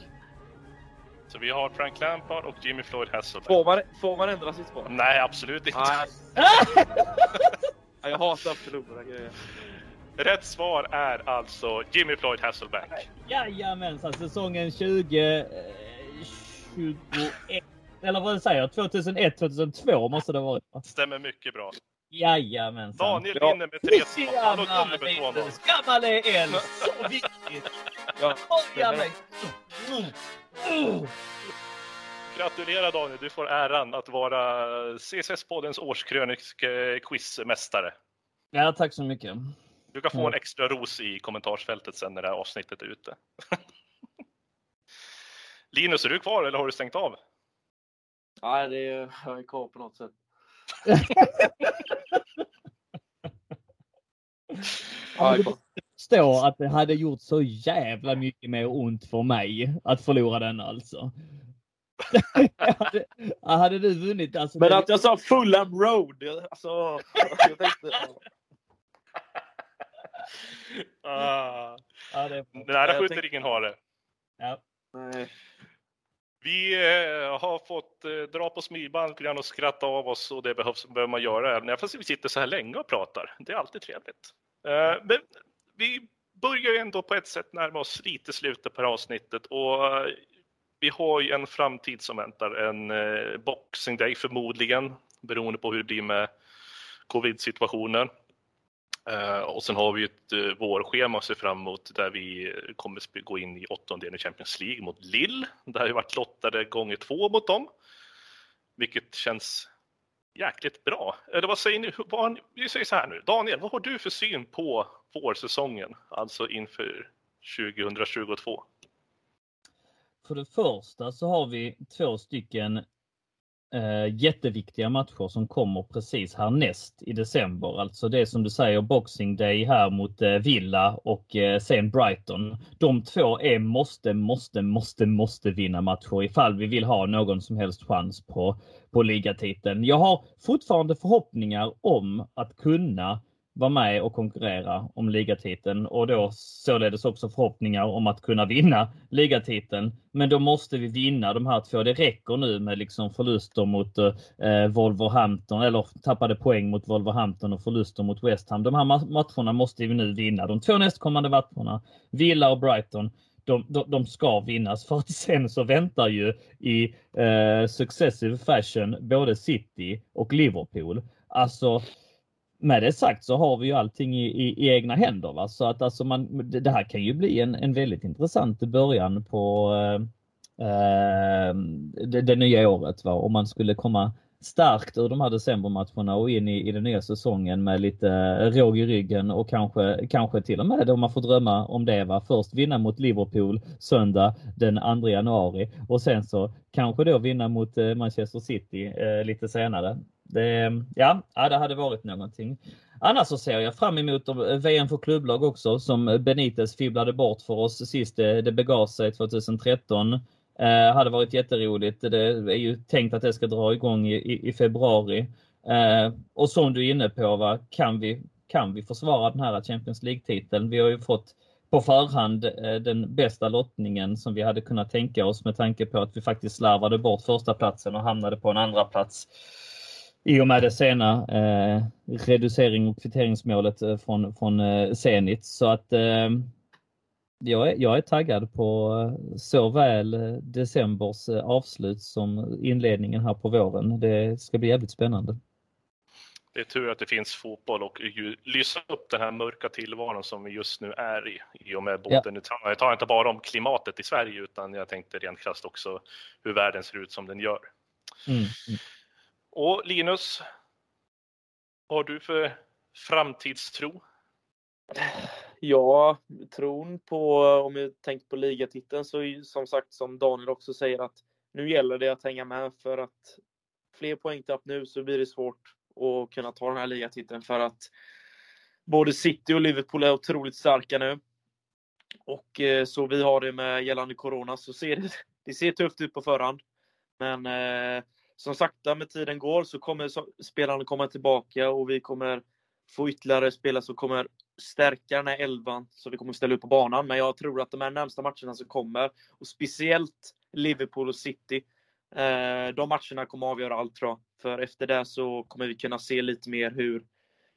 Så vi har Frank Lampard och Jimmy Floyd Hasselbank. får man, får man ändra sitt svar? Nej, absolut inte. Nej. Ja, jag hatar att förlora grejer. Rätt svar är alltså Jimmy Floyd Hasselbank. Jajamensan, säsongen 20... Eh, 21... Eller vad säger jag? 2001, 2002 måste det ha varit. va? Stämmer mycket bra. Jajamensan. Daniel Ja. vinner med 3-2. Han har Tjena, vunnit med 2-0. Linus! Gammal är en! Så viktigt! Ja, mig! Gratulerar Daniel, du får äran att vara CSS-poddens årskrönik-quizmästare. Ja, tack så mycket. Du kan få en extra ros i kommentarsfältet sen när det här avsnittet är ute. Linus, är du kvar eller har du stängt av? Nej, det är, jag är kvar på något sätt. Ja, är kvar. Förstå att det hade gjort så jävla mycket mer ont för mig att förlora den alltså. hade, hade du vunnit alltså. Men det- att jag sa Fulham Road. Alltså, jag tänkte, Ah. ja, det, Nära Jag skjuter tänkte- ingen hare. ja. nej. Vi eh, har fått eh, dra på smilband lite grann och skratta av oss och det behövs, behöver man göra även fast vi sitter så här länge och pratar. Det är alltid trevligt. Eh, men vi börjar ju ändå på ett sätt närma oss lite slutet på det här avsnittet och eh, vi har ju en framtid som väntar. En Boxing Day förmodligen beroende på hur det blir med covid-situationen. Uh, och sen har vi ett uh, vårschema att se fram emot där vi kommer gå in i åttondelen i Champions League mot Lille. Där ju varit lottade gånger två mot dem. Vilket känns jäkligt bra. Eller vad säger ni? Vad, vi säger så här nu. Daniel, vad har du för syn på vårsäsongen? Alltså inför 2022? För det första så har vi två stycken eh, jätteviktiga matcher som kommer precis härnäst i december. Alltså det som du säger Boxing Day här mot eh, Villa och eh, sen Brighton. De två är måste, måste, måste, måste vinna matcher ifall vi vill ha någon som helst chans på, på ligatiteln. Jag har fortfarande förhoppningar om att kunna vara med och konkurrera om ligatiteln och då således också förhoppningar om att kunna vinna ligatiteln. Men då måste vi vinna de här två. Det räcker nu med liksom förluster mot eh, Wolverhampton eller tappade poäng mot Wolverhampton och förluster mot West Ham. De här matcherna måste vi nu vinna. De två nästkommande matcherna, Villa och Brighton, de, de, de, ska vinnas för att sen så väntar ju i eh, successive fashion både City och Liverpool. Alltså med det sagt så har vi ju allting i, i, i egna händer. Va? Så att alltså man, det här kan ju bli en, en väldigt intressant början på eh, eh, det, det, nya året. Va? Om man skulle komma starkt ur de här decembermatcherna och in i, i den nya säsongen med lite råg i ryggen och kanske, kanske till och med om man får drömma om det. Va? Först vinna mot Liverpool söndag den 2 januari och sen så kanske då vinna mot eh, Manchester City eh, lite senare. Det, ja, det hade varit någonting. Annars så ser jag fram emot VM för klubblag också som Benitez fibblade bort för oss sist det, det begav sig 2013. Eh, hade varit jätteroligt. Det är ju tänkt att det ska dra igång i, i, i februari. Eh, och som du är inne på, va, kan, vi, kan vi försvara den här Champions League-titeln? Vi har ju fått på förhand eh, den bästa lottningen som vi hade kunnat tänka oss med tanke på att vi faktiskt slarvade bort första platsen och hamnade på en andra plats i och med det sena eh, reducering och kvitteringsmålet eh, från, från eh, Zenit. Så att eh, jag, är, jag är taggad på eh, såväl eh, decembers avslut som inledningen här på våren. Det ska bli jävligt spännande. Det är tur att det finns fotboll och lysa upp den här mörka tillvaron som vi just nu är i. I och med både, ja. jag tar inte bara om klimatet i Sverige utan jag tänkte rent krasst också hur världen ser ut som den gör. Mm. Och Linus, vad har du för framtidstro? Ja, tron på, om vi tänker på ligatiteln, så som sagt, som Daniel också säger, att nu gäller det att hänga med för att fler poängtapp nu så blir det svårt att kunna ta den här ligatiteln för att både City och Liverpool är otroligt starka nu. Och eh, så vi har det med gällande Corona så ser det, det ser tufft ut på förhand. Men eh, som sakta med tiden går så kommer spelarna komma tillbaka och vi kommer få ytterligare spelare som kommer stärka den här elvan så vi kommer ställa upp på banan. Men jag tror att de här närmsta matcherna som kommer, och speciellt Liverpool och City, eh, de matcherna kommer avgöra allt tror jag. För efter det så kommer vi kunna se lite mer hur,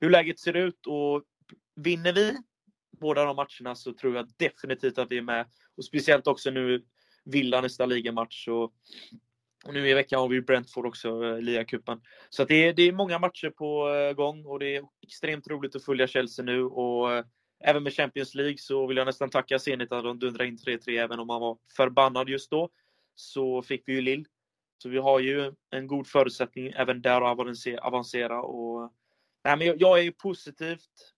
hur läget ser ut och vinner vi båda de matcherna så tror jag definitivt att vi är med. Och speciellt också nu Villa nästa ligamatch. Och och nu i veckan har vi Brentford också, eh, LIA-cupen. Så det, är, det är många matcher på eh, gång och det är extremt roligt att följa Chelsea nu. Och eh, även med Champions League så vill jag nästan tacka Zenit att de dundrade in 3-3 även om man var förbannad just då. Så fick vi ju Lill. Så vi har ju en god förutsättning även där att avancera. Och, nej, men jag, jag är positivt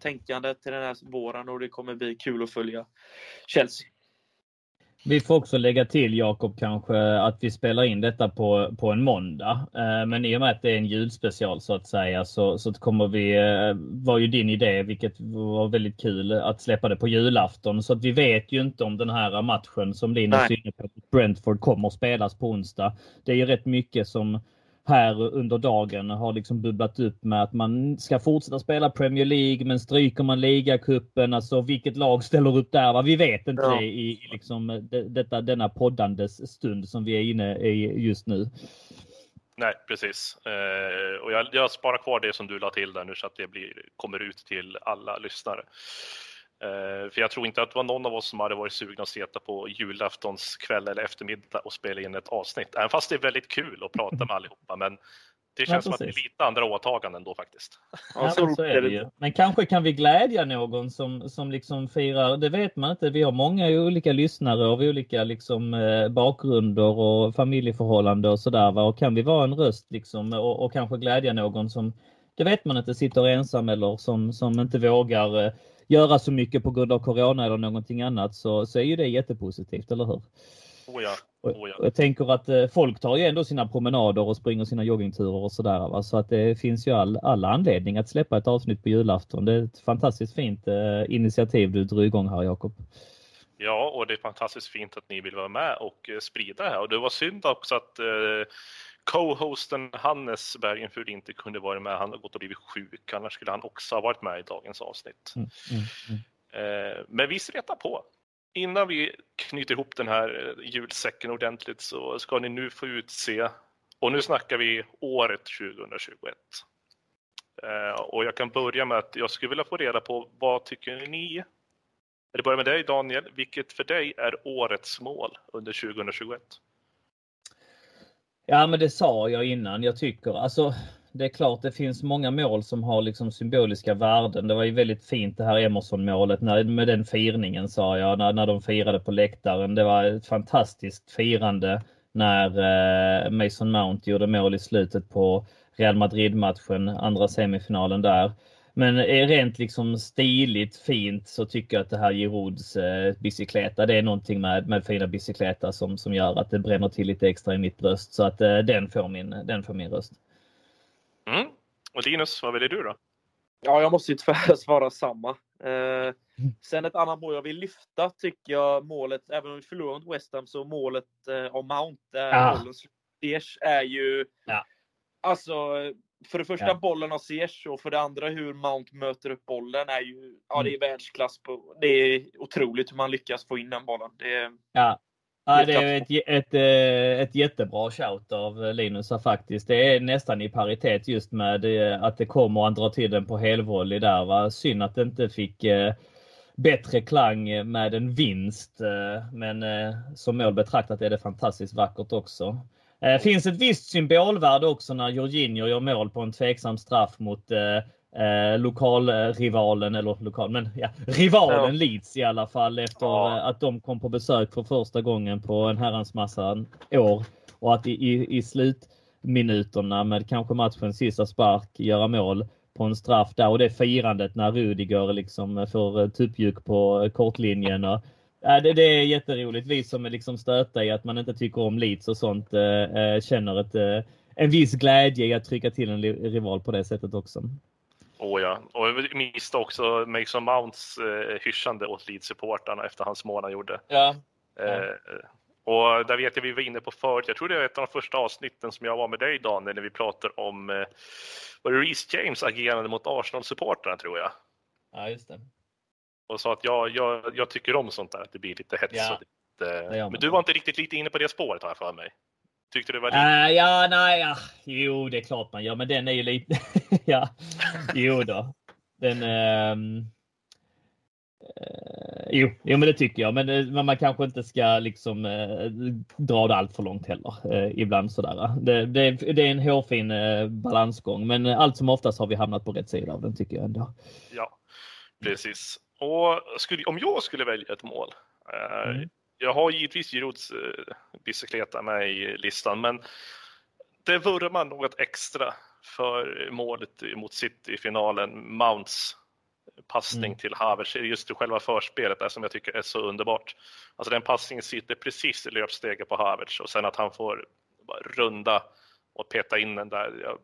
tänkande till den här våren och det kommer bli kul att följa Chelsea. Vi får också lägga till Jakob kanske att vi spelar in detta på, på en måndag. Eh, men i och med att det är en julspecial så att säga så, så kommer vi, eh, var ju din idé, vilket var väldigt kul, att släppa det på julafton. Så att vi vet ju inte om den här matchen som Linus är inne på, Brentford kommer att spelas på onsdag. Det är ju rätt mycket som här under dagen har liksom bubblat upp med att man ska fortsätta spela Premier League men stryker man ligacupen, alltså vilket lag ställer upp där? Va? Vi vet inte ja. i liksom detta, denna poddandes stund som vi är inne i just nu. Nej, precis. Eh, och jag, jag sparar kvar det som du la till där nu så att det blir, kommer ut till alla lyssnare. Eh, för jag tror inte att det var någon av oss som hade varit sugna att sitta på julaftons kväll eller eftermiddag och spela in ett avsnitt. Även fast det är väldigt kul att prata med allihopa. Men Det känns ja, som att det är lite andra åtaganden då faktiskt. Ja, så, så är det ju. Men kanske kan vi glädja någon som, som liksom firar, det vet man inte. Vi har många olika lyssnare av olika liksom, eh, bakgrunder och familjeförhållanden och sådär. Och kan vi vara en röst liksom, och, och kanske glädja någon som, det vet man inte, sitter ensam eller som, som inte vågar eh, göra så mycket på grund av corona eller någonting annat så, så är ju det jättepositivt, eller hur? Oh ja. Oh ja. Jag tänker att eh, folk tar ju ändå sina promenader och springer sina joggingturer och sådär. Va? Så att det finns ju all, all anledning att släppa ett avsnitt på julafton. Det är ett fantastiskt fint eh, initiativ du drog igång här Jakob. Ja, och det är fantastiskt fint att ni vill vara med och eh, sprida det här. Och det var synd också att eh, co-hosten Hannes Bergenfurt inte kunde vara med. Han har gått och blivit sjuk. Annars skulle han också ha varit med i dagens avsnitt. Mm, mm, mm. Eh, men vi stretar på innan vi knyter ihop den här eh, julsäcken ordentligt så ska ni nu få utse, och nu snackar vi året 2021. Eh, och jag kan börja med att jag skulle vilja få reda på vad tycker ni? Det börjar med dig Daniel, vilket för dig är årets mål under 2021? Ja men det sa jag innan, jag tycker alltså det är klart det finns många mål som har liksom symboliska värden. Det var ju väldigt fint det här Emerson-målet med den firningen sa jag, när, när de firade på läktaren. Det var ett fantastiskt firande när eh, Mason Mount gjorde mål i slutet på Real Madrid-matchen, andra semifinalen där. Men rent liksom stiligt fint så tycker jag att det här Girouds eh, bicykleta, det är någonting med, med fina bicykleta som, som gör att det bränner till lite extra i mitt bröst. Så att eh, den, får min, den får min röst. Mm. Och Linus, vad väljer du då? Ja, jag måste ju tyvärr svara samma. Eh, sen ett annat mål jag vill lyfta tycker jag målet, även om vi förlorar mot West Ham, så målet eh, om Mount, eh. Ziyech, är ju... Ja. Alltså, för det första ja. bollen av Ziyech och för det andra hur Mount möter upp bollen är ju, ja det är mm. världsklass. På, det är otroligt hur man lyckas få in den bollen. Det, ja. Ja, det är ett, ett, eh, ett jättebra shout av Linus faktiskt. Det är nästan i paritet just med eh, att det kommer och han drar till den på helvolley där. Va? Synd att det inte fick eh, bättre klang med en vinst. Men som mål betraktat är det fantastiskt vackert också. Finns ett visst symbolvärde också när Jorginho gör mål på en tveksam straff mot eh, lokalrivalen, eller lokal, men ja, rivalen ja. Leeds i alla fall efter ja. att de kom på besök för första gången på en herrans massa år. Och att i, i, i slutminuterna med kanske matchens sista spark göra mål på en straff där och det firandet när Rudiger liksom får tuppjuk på kortlinjen. Och, Ja, det, det, är jätteroligt. Vi som är liksom stöta i att man inte tycker om Leeds och sånt eh, känner ett, eh, en viss glädje i att trycka till en rival på det sättet också. Oh ja, och jag missade också Mason Mounts eh, hyschande åt Leeds-supportrarna efter hans mål han gjorde. Ja. Eh, och där vet jag vi var inne på förut, jag tror det var ett av de första avsnitten som jag var med dig Daniel, när vi pratade om eh, var det Reece James agerande mot Arsenal-supportrarna tror jag. Ja, just det. Och sa att jag, jag, jag tycker om sånt där, att det blir lite hets. Ja. Lite, men du var inte riktigt lite inne på det spåret har jag för mig. Tyckte du var lite... Uh, ja, nej, ja. Jo, det är klart man gör, men den är ju lite... ja, jo då. Den... Um... Uh, jo, jo, men det tycker jag. Men, eh, men man kanske inte ska liksom uh, dra det allt för långt heller. Uh, ibland sådär. Det, det, det är en hårfin balansgång, men allt som oftast har vi hamnat på rätt sida av den tycker jag ändå. Ja, precis. Och skulle, om jag skulle välja ett mål, mm jag har givetvis Girouds eh, bicykleta med i listan, men det vurmar något extra för målet mot City i finalen, Mounts passning mm. till Havertz, just i själva förspelet där som jag tycker är så underbart. Alltså den passningen sitter precis i löpsteget på Havertz och sen att han får runda och peta in den där. Jag,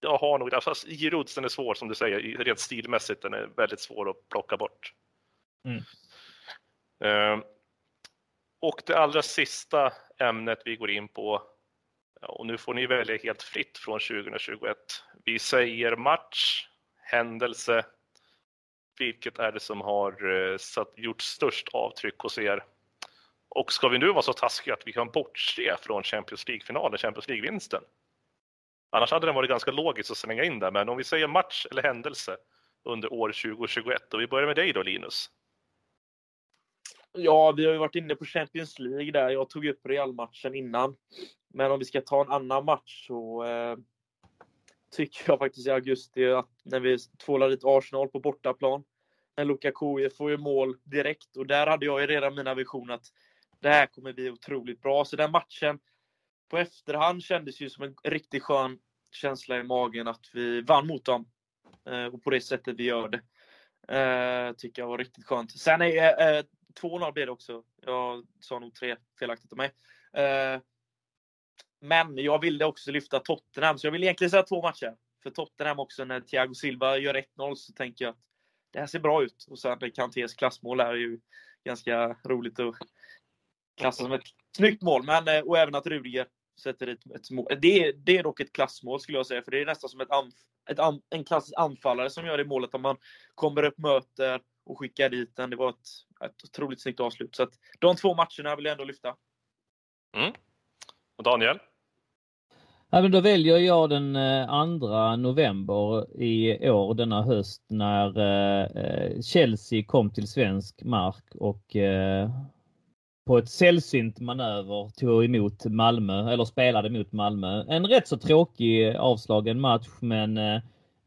jag har nog, alltså Girouds den är svår som du säger, rent stilmässigt den är väldigt svår att plocka bort. Mm. Uh, och det allra sista ämnet vi går in på, och nu får ni välja helt fritt från 2021. Vi säger match, händelse. Vilket är det som har eh, satt, gjort störst avtryck hos er? Och ska vi nu vara så taskiga att vi kan bortse från Champions League-finalen, Champions League-vinsten? Annars hade den varit ganska logisk att slänga in där, men om vi säger match eller händelse under år 2021 och vi börjar med dig då Linus. Ja, vi har ju varit inne på Champions League där. Jag tog upp Real-matchen innan. Men om vi ska ta en annan match så eh, tycker jag faktiskt i augusti att när vi tvålade dit Arsenal på bortaplan. När Lukaku får ju mål direkt och där hade jag ju redan mina visioner att det här kommer bli otroligt bra. Så den matchen på efterhand kändes ju som en riktigt skön känsla i magen att vi vann mot dem. Eh, och på det sättet vi gör det. Eh, tycker jag var riktigt skönt. Sen är eh, eh 2-0 blev det också. Jag sa nog tre felaktigt av mig. Eh, men jag ville också lyfta Tottenham, så jag vill egentligen säga två matcher. För Tottenham också, när Thiago Silva gör 1-0 så tänker jag att det här ser bra ut. Och sen Kantés klassmål är ju ganska roligt att klassa som ett snyggt mål. Men, eh, och även att Rudiger sätter ett, ett mål. Det, det är dock ett klassmål skulle jag säga, för det är nästan som ett, anf ett an en klassisk anfallare som gör det målet om man kommer upp, möter och skickar dit den. Det var ett, ett otroligt snyggt avslut. Så att de två matcherna vill jag ändå lyfta. Mm. Och Daniel? Ja, men då väljer jag den 2 eh, november i år, denna höst, när eh, Chelsea kom till svensk mark och eh, på ett sällsynt manöver tog emot Malmö, eller spelade mot Malmö. En rätt så tråkig eh, avslagen match, men eh,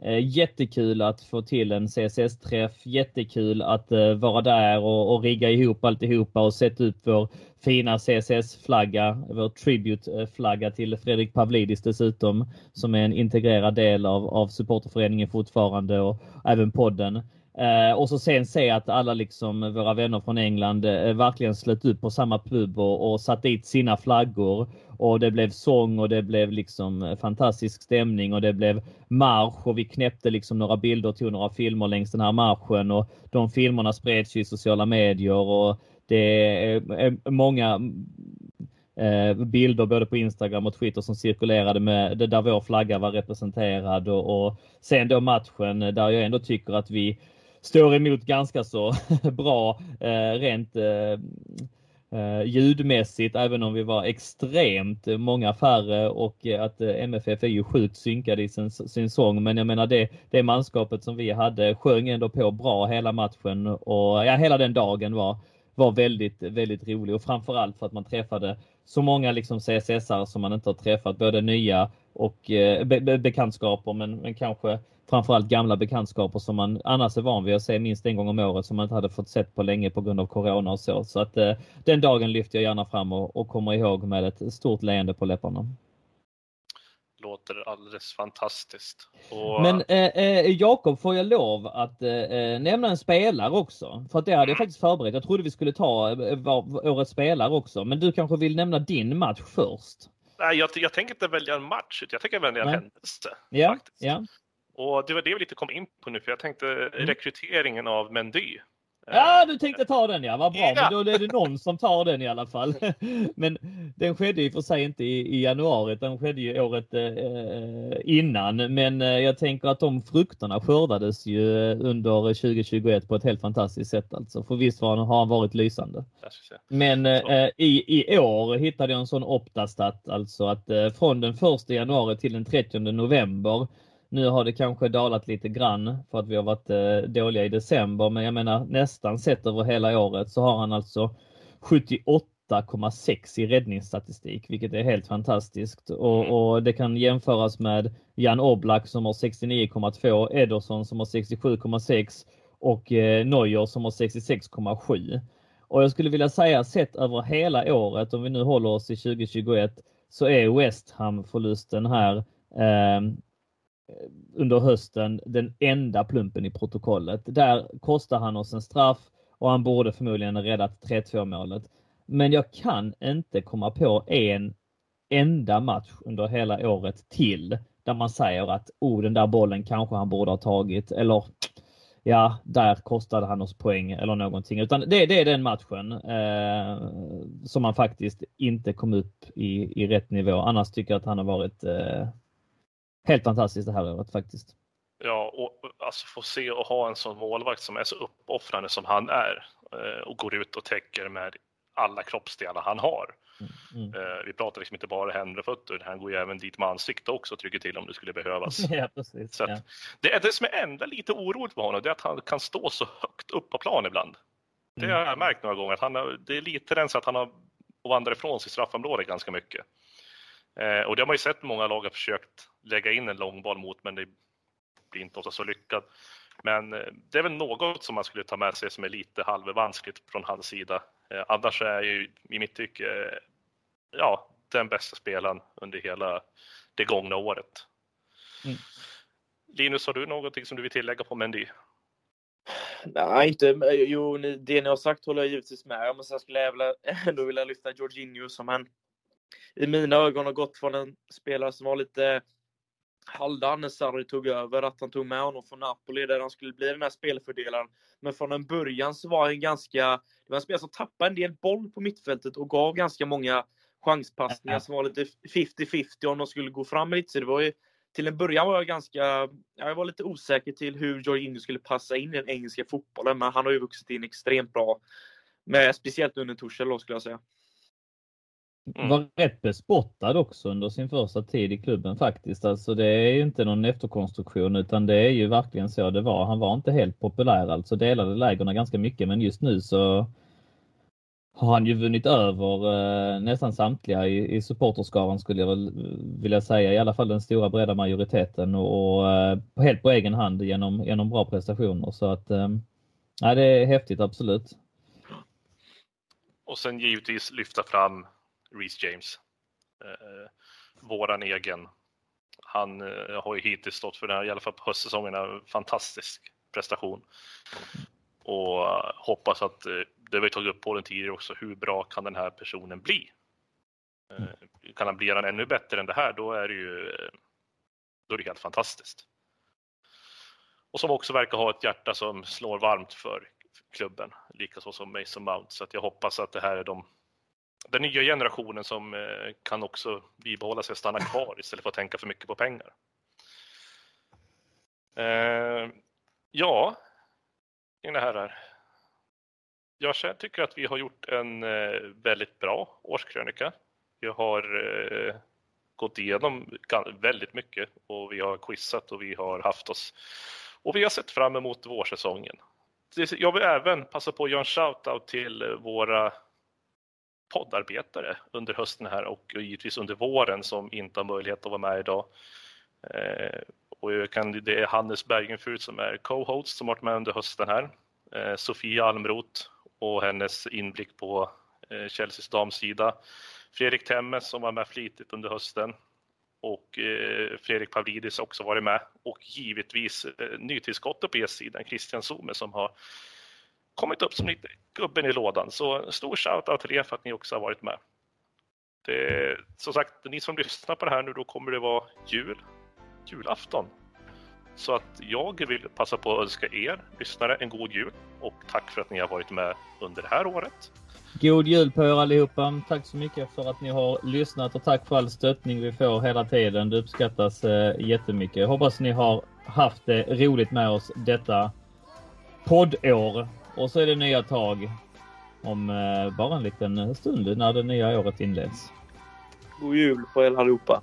eh, jättekul att få till en CSS-träff. Jättekul att eh, vara där och, och rigga ihop alltihopa och sätta upp vår fina CSS-flagga, vår tribute-flagga till Fredrik Pavlidis dessutom, som är en integrerad del av, av supporterföreningen fortfarande och även podden. Eh, och så sen se att alla liksom våra vänner från England eh, verkligen slöt upp på samma pub och, och satt dit sina flaggor. Och det blev sång och det blev liksom eh, fantastisk stämning och det blev marsch. Och vi knäppte liksom några bilder och tog några filmer längs den här marschen. Och de filmerna spreds i sociala medier och det är många eh, bilder både på Instagram och Twitter som cirkulerade med det där vår flagga var representerad. Och, och sen då matchen eh, där jag ändå tycker att vi står emot ganska så bra eh, rent eh, eh, ljudmässigt, även om vi var extremt många färre och att MFF är ju sjukt synkade i sin, sin sång. Men jag menar det, det manskapet som vi hade sjöng ändå på bra hela matchen och ja, hela den dagen var, var väldigt, väldigt rolig och framförallt för att man träffade så många liksom CSS som man inte har träffat, både nya och eh, be, be, bekantskaper men, men kanske framförallt gamla bekantskaper som man annars är van vid att se minst en gång om året som man inte hade fått sett på länge på grund av Corona och så. Så att eh, den dagen lyfter jag gärna fram och, och kommer ihåg med ett stort leende på läpparna. Låter alldeles fantastiskt. Och... Men eh, eh, Jakob, får jag lov att eh, eh, nämna en spelare också? För att det hade jag mm. faktiskt förberett. Jag trodde vi skulle ta eh, årets spelare också. Men du kanske vill nämna din match först? Nej, jag, jag tänker inte välja en match, jag tänker välja en händelse. Ja, ja. Och det var det vi lite kom in på nu, för jag tänkte mm. rekryteringen av Mendy. Ja, du tänkte ta den ja, vad bra. Men då är det någon som tar den i alla fall. Men den skedde och för sig inte i, i januari, den skedde ju året eh, innan. Men eh, jag tänker att de frukterna skördades ju under 2021 på ett helt fantastiskt sätt alltså. För visst han, har han varit lysande. Men eh, i, i år hittade jag en sån optastat, alltså att eh, från den 1 januari till den 30 november nu har det kanske dalat lite grann för att vi har varit eh, dåliga i december, men jag menar nästan sett över hela året så har han alltså 78,6 i räddningsstatistik, vilket är helt fantastiskt. Och, mm. och, det kan jämföras med Jan Oblak som har 69,2, Ederson som har 67,6 och eh, Neuer som har 66,7. Och jag skulle vilja säga sett över hela året, om vi nu håller oss i 2021, så är West Ham förlusten här eh, Eh, under hösten den enda plumpen i protokollet. Där kostar han oss en straff och han borde förmodligen ha räddat 3-2 målet. Men jag kan inte komma på en enda match under hela året till där man säger att oh, den där bollen kanske han borde ha tagit eller ja, där kostade han oss poäng eller någonting. Utan det, det är den matchen eh, som han faktiskt inte kom upp i, i rätt nivå. Annars tycker jag att han har varit eh, helt fantastiskt det här året faktiskt. Ja, och alltså få se och ha en sån målvakt som är så uppoffrande som han är eh, och går ut och täcker med alla kroppsdelar han har. Mm, mm. Eh, vi pratar liksom inte bara händer och fötter, han går ju även dit med ansikte också och trycker till om det skulle behövas. ja, precis, så ja. Det är det som är enda lite oroligt med honom, det är att han kan stå så högt upp på plan ibland. Det har jag märkt några gånger. Att han det är lite den så att han har vandrat ifrån sitt straffområde ganska mycket. Eh, och det har man ju sett många lag har försökt lägga in en långboll mot, men det blir inte ofta så lyckat. Men eh, det är väl något som man skulle ta med sig som är lite halvvanskligt från hans sida. Eh, annars är ju i mitt tycke, eh, ja, den bästa spelaren under hela det gångna året. Mm. Linus, har du någonting som du vill tillägga på Mendy? Nej, inte. Jo, det ni har sagt håller jag givetvis med om. Men sen skulle jag ändå vilja lyfta Jorginho som en i mina ögon har gått från en spelare som var lite halvdan när Sarri tog över, att han tog med honom från Napoli där han skulle bli den här spelfördelaren. Men från en början så var han ganska, det var en spelare som tappade en del boll på mittfältet och gav ganska många chanspassningar som var lite 50-50 om de skulle gå fram lite. Så det var ju, till en början var jag ganska, jag var lite osäker till hur Jorginho skulle passa in i den engelska fotbollen, men han har ju vuxit in extremt bra. Med, speciellt under Torshäll då skulle jag säga. Mm. Var rätt bespottad också under sin första tid i klubben faktiskt. Alltså det är ju inte någon efterkonstruktion utan det är ju verkligen så det var. Han var inte helt populär alltså, delade lägren ganska mycket men just nu så har han ju vunnit över eh, nästan samtliga i, i supporterskaran skulle jag väl vilja säga, i alla fall den stora breda majoriteten och, och eh, helt på egen hand genom, genom bra prestationer. Så att eh, det är häftigt absolut. Och sen givetvis lyfta fram Reece James. Eh, våran egen. Han eh, har ju hittills stått för den här, i alla fall på höstsäsongen, en fantastisk prestation. Och eh, hoppas att, eh, det har vi tagit upp på den tidigare också, hur bra kan den här personen bli? Eh, kan han bli han ännu bättre än det här, då är det ju eh, då är det helt fantastiskt. Och som också verkar ha ett hjärta som slår varmt för klubben, likaså som Mason Mount. Så att jag hoppas att det här är de den nya generationen som eh, kan också bibehålla sig och stanna kvar istället för att tänka för mycket på pengar. Eh, ja, mina herrar. Jag tycker att vi har gjort en eh, väldigt bra årskrönika. Vi har gått igenom väldigt mycket och vi har quizat och vi har haft oss och vi har sett fram emot vårsäsongen. Jag vill även passa på att göra en shout-out till våra poddarbetare under hösten här och givetvis under våren som inte har möjlighet att vara med idag. Eh, och jag kan, det är Hannes Bergenfurt som är co-host som varit med under hösten här. Eh, Sofia Almroth och hennes inblick på eh, Chelseas damsida. Fredrik Temme som var med flitigt under hösten och eh, Fredrik Pavlidis också varit med och givetvis eh, nytillskottet på E-sidan Christian Zome som har kommit upp som lite gubben i lådan. Så stor shoutout till er för att ni också har varit med. Det, som sagt, ni som lyssnar på det här nu, då kommer det vara jul, julafton. Så att jag vill passa på att önska er lyssnare en god jul och tack för att ni har varit med under det här året. God jul på er allihopa. Tack så mycket för att ni har lyssnat och tack för all stöttning vi får hela tiden. Det uppskattas eh, jättemycket. Jag hoppas ni har haft det roligt med oss detta poddår. Och så är det nya tag om eh, bara en liten stund när det nya året inleds. God jul på er allihopa!